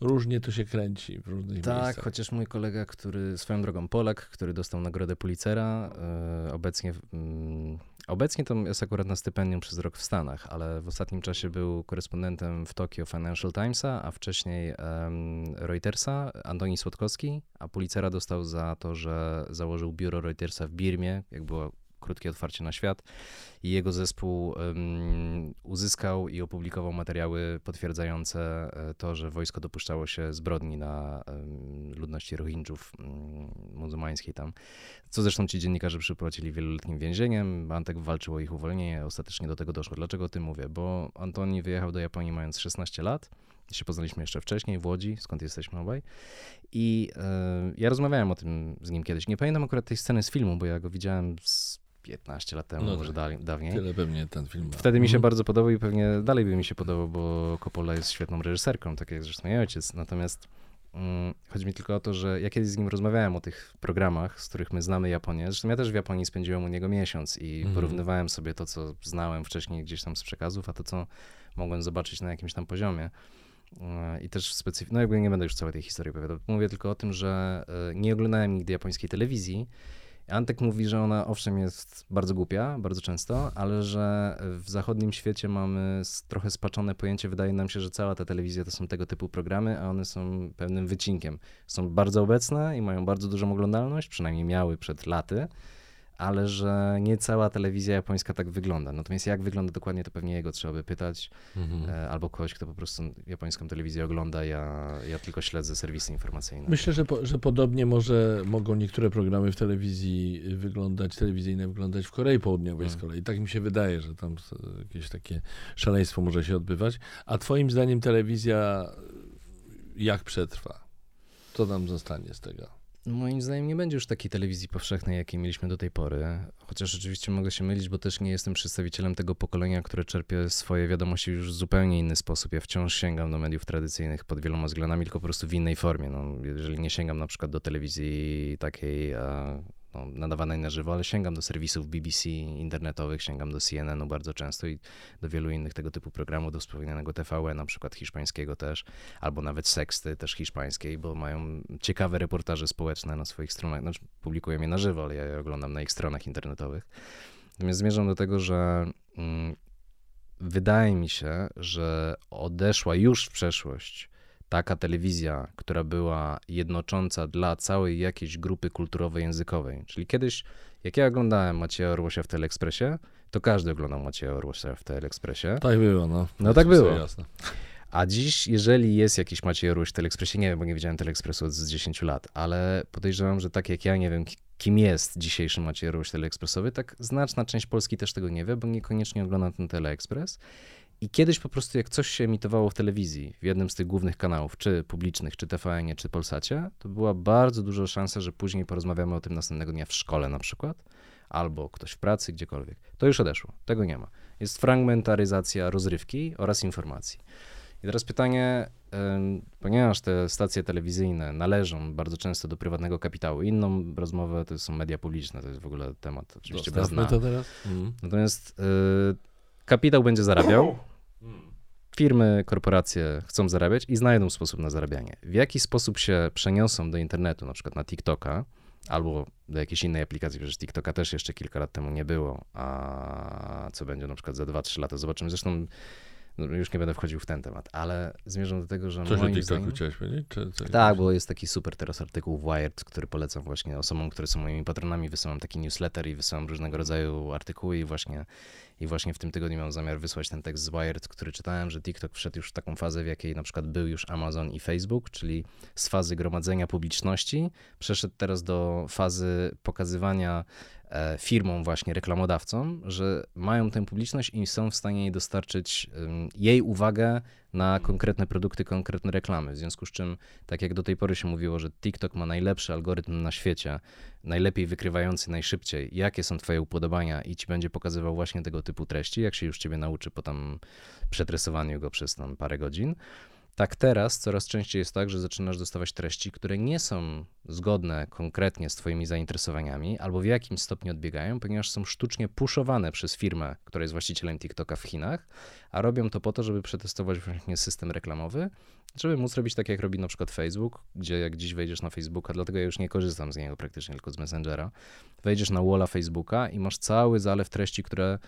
różnie to się kręci w różnych Tak, miejscach. chociaż mój kolega, który swoją drogą Polak, który dostał nagrodę Pulitzera, e, obecnie, mm, obecnie to jest akurat na stypendium przez rok w Stanach, ale w ostatnim czasie był korespondentem w Tokio Financial Timesa, a wcześniej Reutersa, Antoni Słodkowski, a Pulitzera dostał za to, że założył biuro Reutersa w Birmie, jak była krótkie otwarcie na świat i jego zespół um, uzyskał i opublikował materiały potwierdzające e, to, że wojsko dopuszczało się zbrodni na um, ludności Rohingjów um, muzułmańskiej tam, co zresztą ci dziennikarze przypłacili wieloletnim więzieniem. Antek walczył o ich uwolnienie, ostatecznie do tego doszło. Dlaczego o tym mówię? Bo Antoni wyjechał do Japonii mając 16 lat, się poznaliśmy jeszcze wcześniej w Łodzi, skąd jesteśmy obaj. I e, ja rozmawiałem o tym z nim kiedyś. Nie pamiętam akurat tej sceny z filmu, bo ja go widziałem z 15 lat temu, no może tak. dawniej. Tyle pewnie ten film. Wtedy mi się mhm. bardzo podobał i pewnie dalej by mi się podobał, bo Coppola jest świetną reżyserką, tak jak zresztą mój ojciec. Natomiast mm, chodzi mi tylko o to, że ja kiedyś z nim rozmawiałem o tych programach, z których my znamy Japonię. Zresztą ja też w Japonii spędziłem u niego miesiąc i mm. porównywałem sobie to, co znałem wcześniej gdzieś tam z przekazów, a to, co mogłem zobaczyć na jakimś tam poziomie. I też specyficznie, no jakby nie będę już całej tej historii opowiadał. Mówię tylko o tym, że e, nie oglądałem nigdy japońskiej telewizji. Antek mówi, że ona owszem jest bardzo głupia, bardzo często, ale że w zachodnim świecie mamy trochę spaczone pojęcie. Wydaje nam się, że cała ta telewizja to są tego typu programy, a one są pewnym wycinkiem. Są bardzo obecne i mają bardzo dużą oglądalność, przynajmniej miały przed laty ale że nie cała telewizja japońska tak wygląda. Natomiast jak wygląda dokładnie, to pewnie jego trzeba by pytać, mhm. E, albo kogoś, kto po prostu japońską telewizję ogląda, ja, ja tylko śledzę serwisy informacyjne. Myślę, że, po, że podobnie może mogą niektóre programy w telewizji wyglądać, telewizyjne wyglądać w Korei Południowej mhm. z kolei. Tak mi się wydaje, że tam jakieś takie szaleństwo może się odbywać. A twoim zdaniem telewizja jak przetrwa? Co nam zostanie z tego? Moim zdaniem nie będzie już takiej telewizji powszechnej, jakiej mieliśmy do tej pory. Chociaż oczywiście mogę się mylić, bo też nie jestem przedstawicielem tego pokolenia, które czerpie swoje wiadomości już w zupełnie inny sposób. Ja wciąż sięgam do mediów tradycyjnych pod wieloma względami, tylko po prostu w innej formie. No, jeżeli nie sięgam na przykład do telewizji takiej no, nadawanej na żywo, ale sięgam do serwisów BBC internetowych, sięgam do CNN-u bardzo często i do wielu innych tego typu programów, do wspomnianego TVE, na przykład hiszpańskiego też, albo nawet Sexty, też hiszpańskiej, bo mają ciekawe reportaże społeczne na swoich stronach, znaczy publikują je na żywo, ale ja je oglądam na ich stronach internetowych. Natomiast zmierzam do tego, że mm, wydaje mi się, że odeszła już w przeszłość taka telewizja, która była jednocząca dla całej jakiejś grupy kulturowej, językowej. Czyli kiedyś, jak ja oglądałem Macieja Orłosia w Teleekspresie, to każdy oglądał Macieja Orłosia w Teleekspresie. Tak było, no. No tak było. Jasne. A dziś, jeżeli jest jakiś Maciej Orłoś w Teleekspresie, nie wiem, bo nie widziałem Teleekspresu od 10 lat, ale podejrzewam, że tak jak ja nie wiem, kim jest dzisiejszy Maciej Orłoś Teleekspresowy, tak znaczna część Polski też tego nie wie, bo niekoniecznie ogląda ten Teleekspres. I kiedyś po prostu, jak coś się emitowało w telewizji, w jednym z tych głównych kanałów, czy publicznych, czy tvn czy Polsacie, to była bardzo duża szansa, że później porozmawiamy o tym następnego dnia w szkole na przykład, albo ktoś w pracy, gdziekolwiek. To już odeszło, tego nie ma. Jest fragmentaryzacja rozrywki oraz informacji. I teraz pytanie, ponieważ te stacje telewizyjne należą bardzo często do prywatnego kapitału, inną rozmowę to są media publiczne, to jest w ogóle temat oczywiście bez to teraz. Mhm. Natomiast y, kapitał będzie zarabiał, firmy, korporacje chcą zarabiać i znajdą sposób na zarabianie. W jaki sposób się przeniosą do internetu, na przykład na TikToka, albo do jakiejś innej aplikacji, przecież TikToka też jeszcze kilka lat temu nie było, a co będzie na przykład za 2-3 lata, zobaczymy. Zresztą no, już nie będę wchodził w ten temat, ale zmierzam do tego, że Co moim się zdaniem... chciałeś powiedzieć? Czy, tak, bo jest taki super teraz artykuł w Wired, który polecam właśnie osobom, które są moimi patronami, wysyłam taki newsletter i wysyłam różnego rodzaju artykuły i właśnie i właśnie w tym tygodniu mam zamiar wysłać ten tekst z Wired, który czytałem, że TikTok wszedł już w taką fazę, w jakiej na przykład był już Amazon i Facebook, czyli z fazy gromadzenia publiczności, przeszedł teraz do fazy pokazywania firmom, właśnie reklamodawcom, że mają tę publiczność i są w stanie jej dostarczyć jej uwagę na konkretne produkty, konkretne reklamy. W związku z czym, tak jak do tej pory się mówiło, że TikTok ma najlepszy algorytm na świecie, najlepiej wykrywający najszybciej, jakie są Twoje upodobania i ci będzie pokazywał właśnie tego typu treści, jak się już Ciebie nauczy po tam przetresowaniu go przez tam parę godzin tak teraz coraz częściej jest tak, że zaczynasz dostawać treści, które nie są zgodne konkretnie z Twoimi zainteresowaniami albo w jakimś stopniu odbiegają, ponieważ są sztucznie puszowane przez firmę, która jest właścicielem TikToka w Chinach, a robią to po to, żeby przetestować właśnie system reklamowy, żeby móc robić tak, jak robi na przykład Facebook, gdzie jak dziś wejdziesz na Facebooka, dlatego ja już nie korzystam z niego praktycznie, tylko z Messengera, wejdziesz na walla Facebooka i masz cały zalew treści, które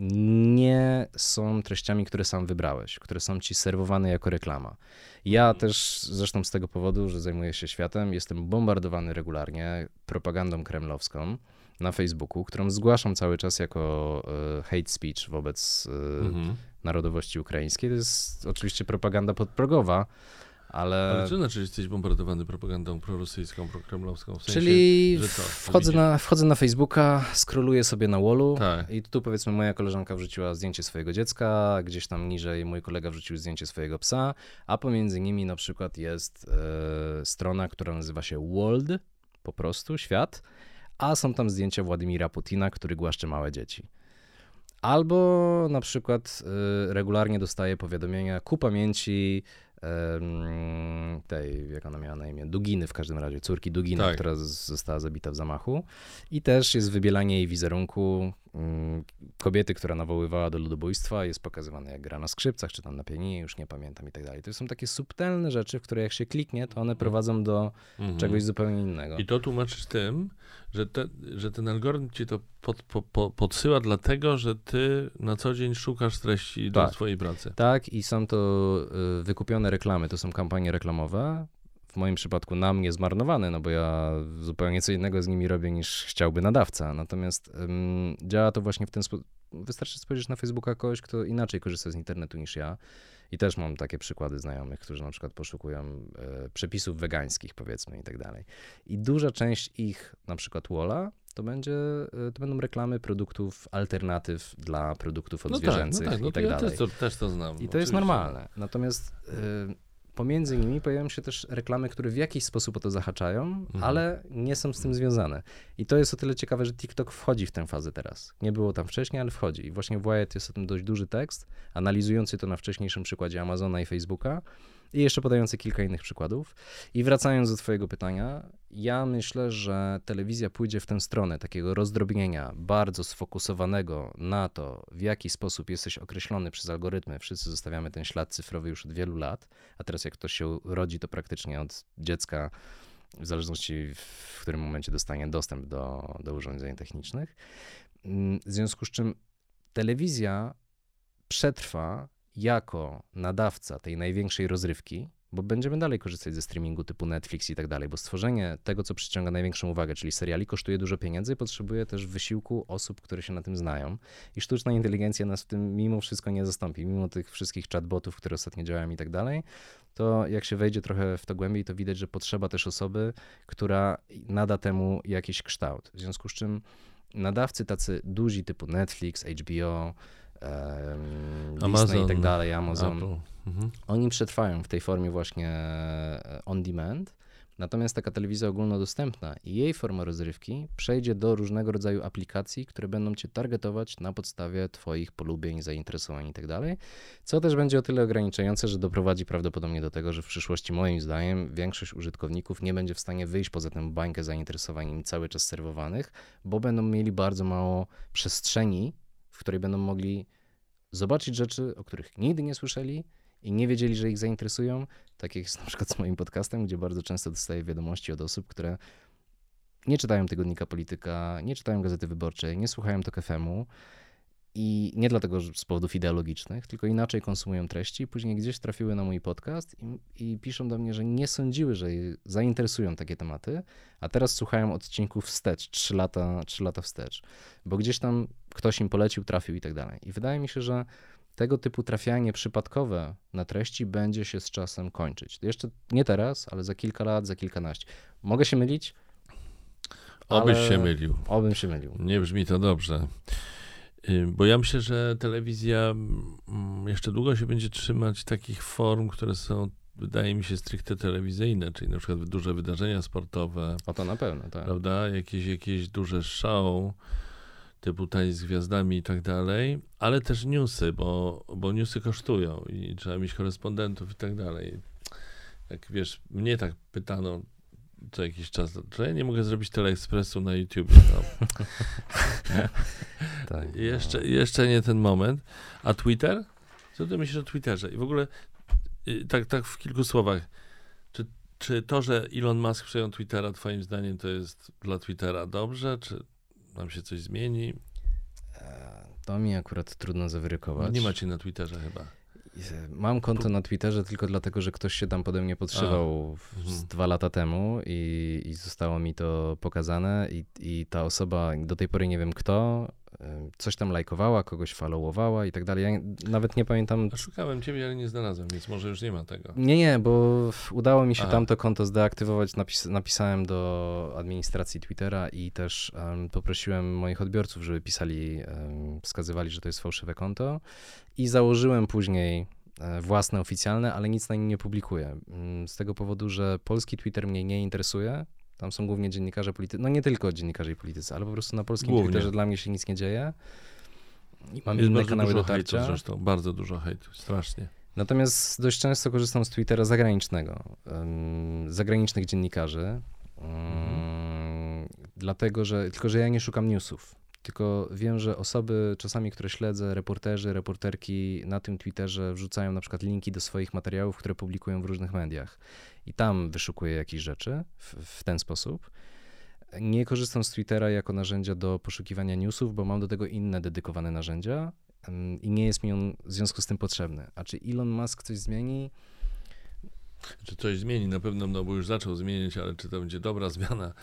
nie są treściami, które sam wybrałeś, które są ci serwowane jako reklama. Ja mhm. też zresztą z tego powodu, że zajmuję się światem, jestem bombardowany regularnie propagandą kremlowską. na Facebooku, którą zgłaszam cały czas jako e, hate speech wobec e, Mhm. narodowości ukraińskiej. To jest oczywiście propaganda podprogowa, ale... Ale co znaczy, że jesteś bombardowany propagandą prorosyjską, prokremlowską? W sensie, Czyli co? wchodzę, na, wchodzę na Facebooka, scrolluję sobie na wallu Tak. i tu powiedzmy moja koleżanka wrzuciła zdjęcie swojego dziecka, gdzieś tam niżej mój kolega wrzucił zdjęcie swojego psa, a pomiędzy nimi na przykład jest e, strona, która nazywa się World, po prostu, świat, a są tam zdjęcia Władimira Putina, który głaszcze małe dzieci. Albo na przykład y, regularnie dostaję powiadomienia ku pamięci tej, jak ona miała na imię, Duginy w każdym razie, córki Dugina, Tak. która została zabita w zamachu. I też jest wybielanie jej wizerunku kobiety, która nawoływała do ludobójstwa, jest pokazywane jak gra na skrzypcach, czy tam na pianinie, już nie pamiętam i tak dalej. To są takie subtelne rzeczy, w które jak się kliknie, to one prowadzą do Mhm. czegoś zupełnie innego. I to tłumaczysz tym, że, te, że ten algorytm ci to pod, po, po, podsyła dlatego, że ty na co dzień szukasz treści do Tak. swojej pracy. Tak, i są to y, wykupione reklamy, to są kampanie reklamowe. W moim przypadku na mnie zmarnowane, no bo ja zupełnie co innego z nimi robię niż chciałby nadawca. Natomiast ym, działa to właśnie w ten sposób. Wystarczy spojrzeć na Facebooka kogoś, kto inaczej korzysta z internetu niż ja. I też mam takie przykłady znajomych, którzy na przykład poszukują e, przepisów wegańskich, powiedzmy, i tak dalej. I duża część ich, na przykład Wola, to, będzie, e, to będą reklamy produktów alternatyw dla produktów odzwierzęcych no tak, no i to tak ja dalej. też to, też to znam. I to jest oczywiście. normalne. Natomiast y, pomiędzy nimi pojawiają się też reklamy, które w jakiś sposób o to zahaczają, Mhm. ale nie są z tym związane. I to jest o tyle ciekawe, że TikTok wchodzi w tę fazę teraz. Nie było tam wcześniej, ale wchodzi. I właśnie w Wired jest o tym dość duży tekst, analizujący to na wcześniejszym przykładzie Amazona i Facebooka i jeszcze podający kilka innych przykładów. I wracając do twojego pytania, ja myślę, że telewizja pójdzie w tę stronę takiego rozdrobnienia bardzo sfokusowanego na to, w jaki sposób jesteś określony przez algorytmy. Wszyscy zostawiamy ten ślad cyfrowy już od wielu lat, a teraz jak ktoś się rodzi, to praktycznie od dziecka, w zależności w którym momencie dostanie dostęp do, do urządzeń technicznych. Mm, W związku z czym telewizja przetrwa jako nadawca tej największej rozrywki, bo będziemy dalej korzystać ze streamingu typu Netflix i tak dalej, bo stworzenie tego, co przyciąga największą uwagę, czyli seriali, kosztuje dużo pieniędzy i potrzebuje też wysiłku osób, które się na tym znają. I sztuczna inteligencja nas w tym mimo wszystko nie zastąpi, mimo tych wszystkich chatbotów, które ostatnio działają i tak dalej, to jak się wejdzie trochę w to głębiej, to widać, że potrzeba też osoby, która nada temu jakiś kształt. W związku z czym nadawcy tacy duzi typu Netflix, HBO, Disney Amazon, i tak dalej, Amazon. Mhm. oni przetrwają w tej formie właśnie e, on demand. Natomiast taka telewizja ogólnodostępna i jej forma rozrywki przejdzie do różnego rodzaju aplikacji, które będą cię targetować na podstawie twoich polubień, zainteresowań i tak dalej, co też będzie o tyle ograniczające, że doprowadzi prawdopodobnie do tego, że w przyszłości moim zdaniem większość użytkowników nie będzie w stanie wyjść poza tę bańkę zainteresowań im cały czas serwowanych, bo będą mieli bardzo mało przestrzeni, w której będą mogli zobaczyć rzeczy, o których nigdy nie słyszeli i nie wiedzieli, że ich zainteresują. Tak jak jest na przykład z moim podcastem, gdzie bardzo często dostaję wiadomości od osób, które nie czytają tygodnika polityka, nie czytają gazety wyborczej, nie słuchają TOK FM-u i nie dlatego, że z powodów ideologicznych, tylko inaczej konsumują treści. Później gdzieś trafiły na mój podcast i, i piszą do mnie, że nie sądziły, że je zainteresują takie tematy, a teraz słuchają odcinków wstecz, 3 lata, 3 lata wstecz, bo gdzieś tam ktoś im polecił, trafił i tak dalej. I wydaje mi się, że tego typu trafianie przypadkowe na treści będzie się z czasem kończyć. Jeszcze nie teraz, ale za kilka lat, za kilkanaście. Mogę się mylić? Obyś ale- się mylił. Obym się mylił. Nie brzmi to dobrze. Y, Bo ja myślę, że telewizja mm, jeszcze długo się będzie trzymać takich form, które są, wydaje mi się, stricte telewizyjne, czyli na przykład duże wydarzenia sportowe, O to na pewno, tak. prawda? Jakieś, jakieś duże show typu tańc z gwiazdami i tak dalej, ale też newsy, bo, bo newsy kosztują i trzeba mieć korespondentów i tak dalej. Jak wiesz, mnie tak pytano co jakiś czas, czy ja nie mogę zrobić teleekspresu na YouTube. No, [laughs] tak. jeszcze, jeszcze nie ten moment. A Twitter? Co ty myślisz o Twitterze? I w ogóle y, tak, tak w kilku słowach. Czy, czy to, że Elon Musk przejął Twittera, twoim zdaniem to jest dla Twittera dobrze? Czy nam się coś zmieni? E, To mi akurat trudno zawyrykować. Nie macie na Twitterze chyba. Mam konto na Twitterze tylko dlatego, że ktoś się tam pode mnie podszywał w- z Mhm. dwa lata temu i, i zostało mi to pokazane i, i ta osoba, do tej pory nie wiem kto, coś tam lajkowała, kogoś followowała i tak dalej. Ja nawet nie pamiętam. Szukałem ciebie, ale nie znalazłem, więc może już nie ma tego. Nie, nie, bo udało mi się Aha. tamto konto zdeaktywować. Napis, napisałem do administracji Twittera i też em, poprosiłem moich odbiorców, żeby pisali, em, wskazywali, że to jest fałszywe konto. I założyłem później e, własne oficjalne, ale nic na nim nie publikuję. Mm, Z tego powodu, że polski Twitter mnie nie interesuje. Tam są głównie dziennikarze politycy, no nie tylko dziennikarze i politycy, ale po prostu na polskim Głównie. Twitterze dla mnie się nic nie dzieje. I mam Jest inne kanały dużo dotarcia. hejtu zresztą, bardzo dużo hejtu, strasznie. Natomiast dość często korzystam z Twittera zagranicznego, zagranicznych dziennikarzy, em, dlatego że, tylko że ja nie szukam newsów. Tylko wiem, że osoby czasami, które śledzę, reporterzy, reporterki na tym Twitterze wrzucają na przykład linki do swoich materiałów, które publikują w różnych mediach. I tam wyszukuję jakieś rzeczy w, w ten sposób. Nie korzystam z Twittera jako narzędzia do poszukiwania newsów, bo mam do tego inne dedykowane narzędzia i nie jest mi on w związku z tym potrzebny. A czy Elon Musk coś zmieni? Czy coś zmieni? Na pewno, no bo już zaczął zmieniać, ale czy to będzie dobra zmiana?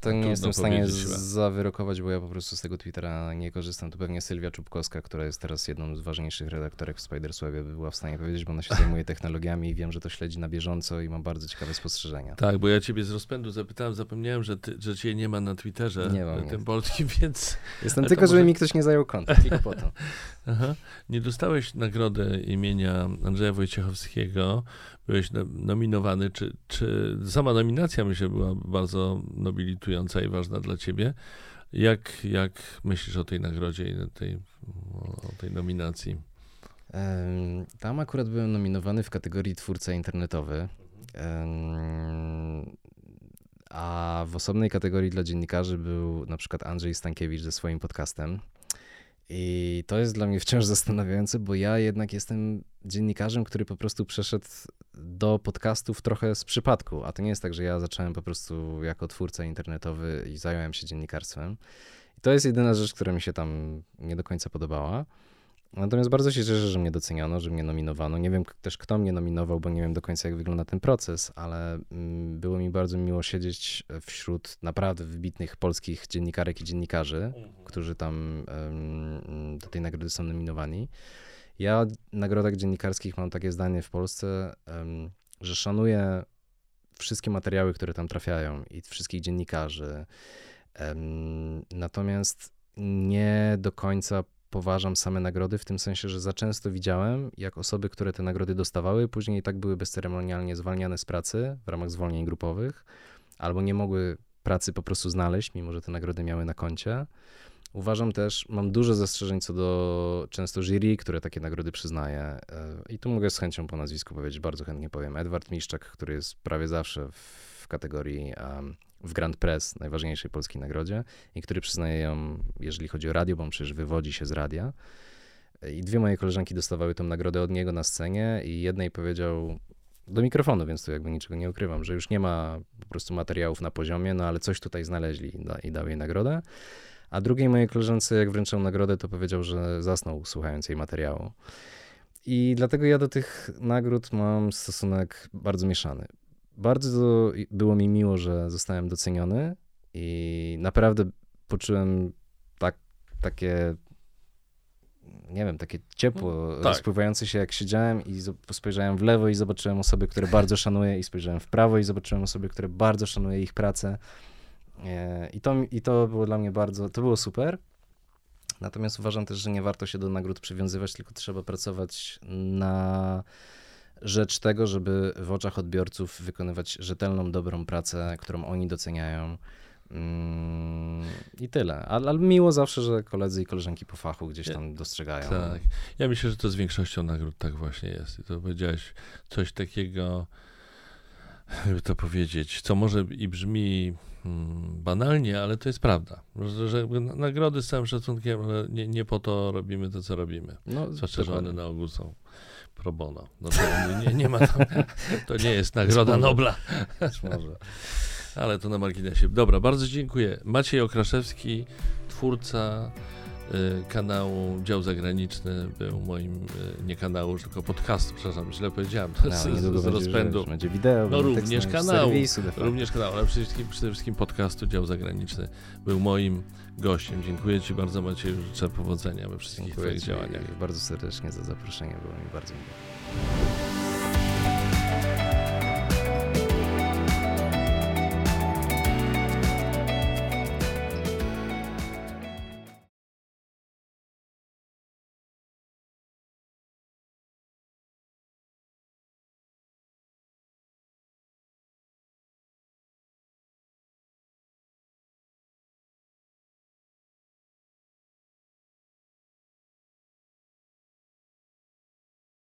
To nie Trudno jestem w stanie zawyrokować, bo ja po prostu z tego Twittera nie korzystam. Tu pewnie Sylwia Czubkowska, która jest teraz jedną z ważniejszych redaktorek w Spiderswebie, by była w stanie powiedzieć, bo ona się zajmuje [laughs] technologiami i wiem, że to śledzi na bieżąco i mam bardzo ciekawe spostrzeżenia. Tak, bo ja ciebie z rozpędu zapytałem, zapomniałem, że, ty, że cię nie ma na Twitterze, Nie mam, tym nie. polskim, [laughs] więc Jestem tylko, żeby może- mi ktoś nie zajął konta, tylko po to. [laughs] aha, nie dostałeś nagrody imienia Andrzeja Wojciechowskiego, byłeś no- nominowany, czy, czy sama nominacja myślę była bardzo nobilitująca i ważna dla ciebie. Jak, jak myślisz o tej nagrodzie i tej, o tej nominacji? Tam akurat byłem nominowany w kategorii twórca internetowy. A w osobnej kategorii dla dziennikarzy był na przykład Andrzej Stankiewicz ze swoim podcastem. I to jest dla mnie wciąż [laughs] zastanawiające, bo ja jednak jestem dziennikarzem, który po prostu przeszedł do podcastów trochę z przypadku. A to nie jest tak, że ja zacząłem po prostu jako twórca internetowy i zająłem się dziennikarstwem. I to jest jedyna rzecz, która mi się tam nie do końca podobała. Natomiast bardzo się cieszę, że mnie doceniono, że mnie nominowano. Nie wiem też, kto mnie nominował, bo nie wiem do końca, jak wygląda ten proces, ale mm, było mi bardzo miło siedzieć wśród naprawdę wybitnych polskich dziennikarek i dziennikarzy, którzy tam do tej nagrody są nominowani. Ja w nagrodach dziennikarskich mam takie zdanie w Polsce, że szanuję wszystkie materiały, które tam trafiają i wszystkich dziennikarzy. Natomiast nie do końca poważam same nagrody, w tym sensie, że za często widziałem, jak osoby, które te nagrody dostawały, później i tak były bezceremonialnie zwalniane z pracy w ramach zwolnień grupowych, albo nie mogły pracy po prostu znaleźć, mimo że te nagrody miały na koncie. Uważam też, mam dużo zastrzeżeń co do często jury, które takie nagrody przyznaje. E, I tu mogę z chęcią po nazwisku powiedzieć, bardzo chętnie powiem. Edward Miszczak, który jest prawie zawsze w kategorii um, w Grand Press, najważniejszej polskiej nagrodzie, i który przyznaje ją, jeżeli chodzi o radio, bo on przecież wywodzi się z radia. I dwie moje koleżanki dostawały tą nagrodę od niego na scenie i jednej powiedział do mikrofonu, więc tu jakby niczego nie ukrywam, że już nie ma po prostu materiałów na poziomie, no ale coś tutaj znaleźli i, da, i dał jej nagrodę. A drugiej mojej koleżance, jak wręczał nagrodę, to powiedział, że zasnął słuchając jej materiału. I dlatego ja do tych nagród mam stosunek bardzo mieszany. Bardzo było mi miło, że zostałem doceniony i naprawdę poczułem tak, takie, nie wiem, takie ciepło tak. rozpływające się, jak siedziałem i spojrzałem w lewo i zobaczyłem osoby, które bardzo szanuję i spojrzałem w prawo i zobaczyłem osoby, które bardzo szanuję ich pracę. E, I to, I to było dla mnie bardzo, to było super. Natomiast uważam też, że nie warto się do nagród przywiązywać, tylko trzeba pracować na rzecz tego, żeby w oczach odbiorców wykonywać rzetelną, dobrą pracę, którą oni doceniają. Mm, I tyle. Ale, ale miło zawsze, że koledzy i koleżanki po fachu gdzieś tam dostrzegają. Tak. Ja myślę, że to z większością nagród tak właśnie jest. I to powiedziałeś coś takiego, jakby to powiedzieć, co może i brzmi mm, banalnie, ale to jest prawda. Że, że nagrody z całym szacunkiem, ale nie, nie po to robimy to, co robimy. No, Zwłaszcza, że one na ogół są pro bono. No to nie, nie ma tam, to nie jest nagroda. Nobla, może. ale to na marginesie. Dobra, bardzo dziękuję. Maciej Okraszewski, twórca y, kanału Dział Zagraniczny był moim, y, nie kanału, tylko podcastu, przepraszam, źle powiedziałem, No, z, z będzie, rozpędu. Wiesz, będzie wideo, No, będzie również kanału. serwisu. Również kanał, ale przede wszystkim, przede wszystkim podcastu Dział Zagraniczny był moim gościem. Dziękuję Ci bardzo Macieju, życzę powodzenia we wszystkich Dziękuję Twoich działaniach. bardzo serdecznie za zaproszenie, było mi bardzo miło.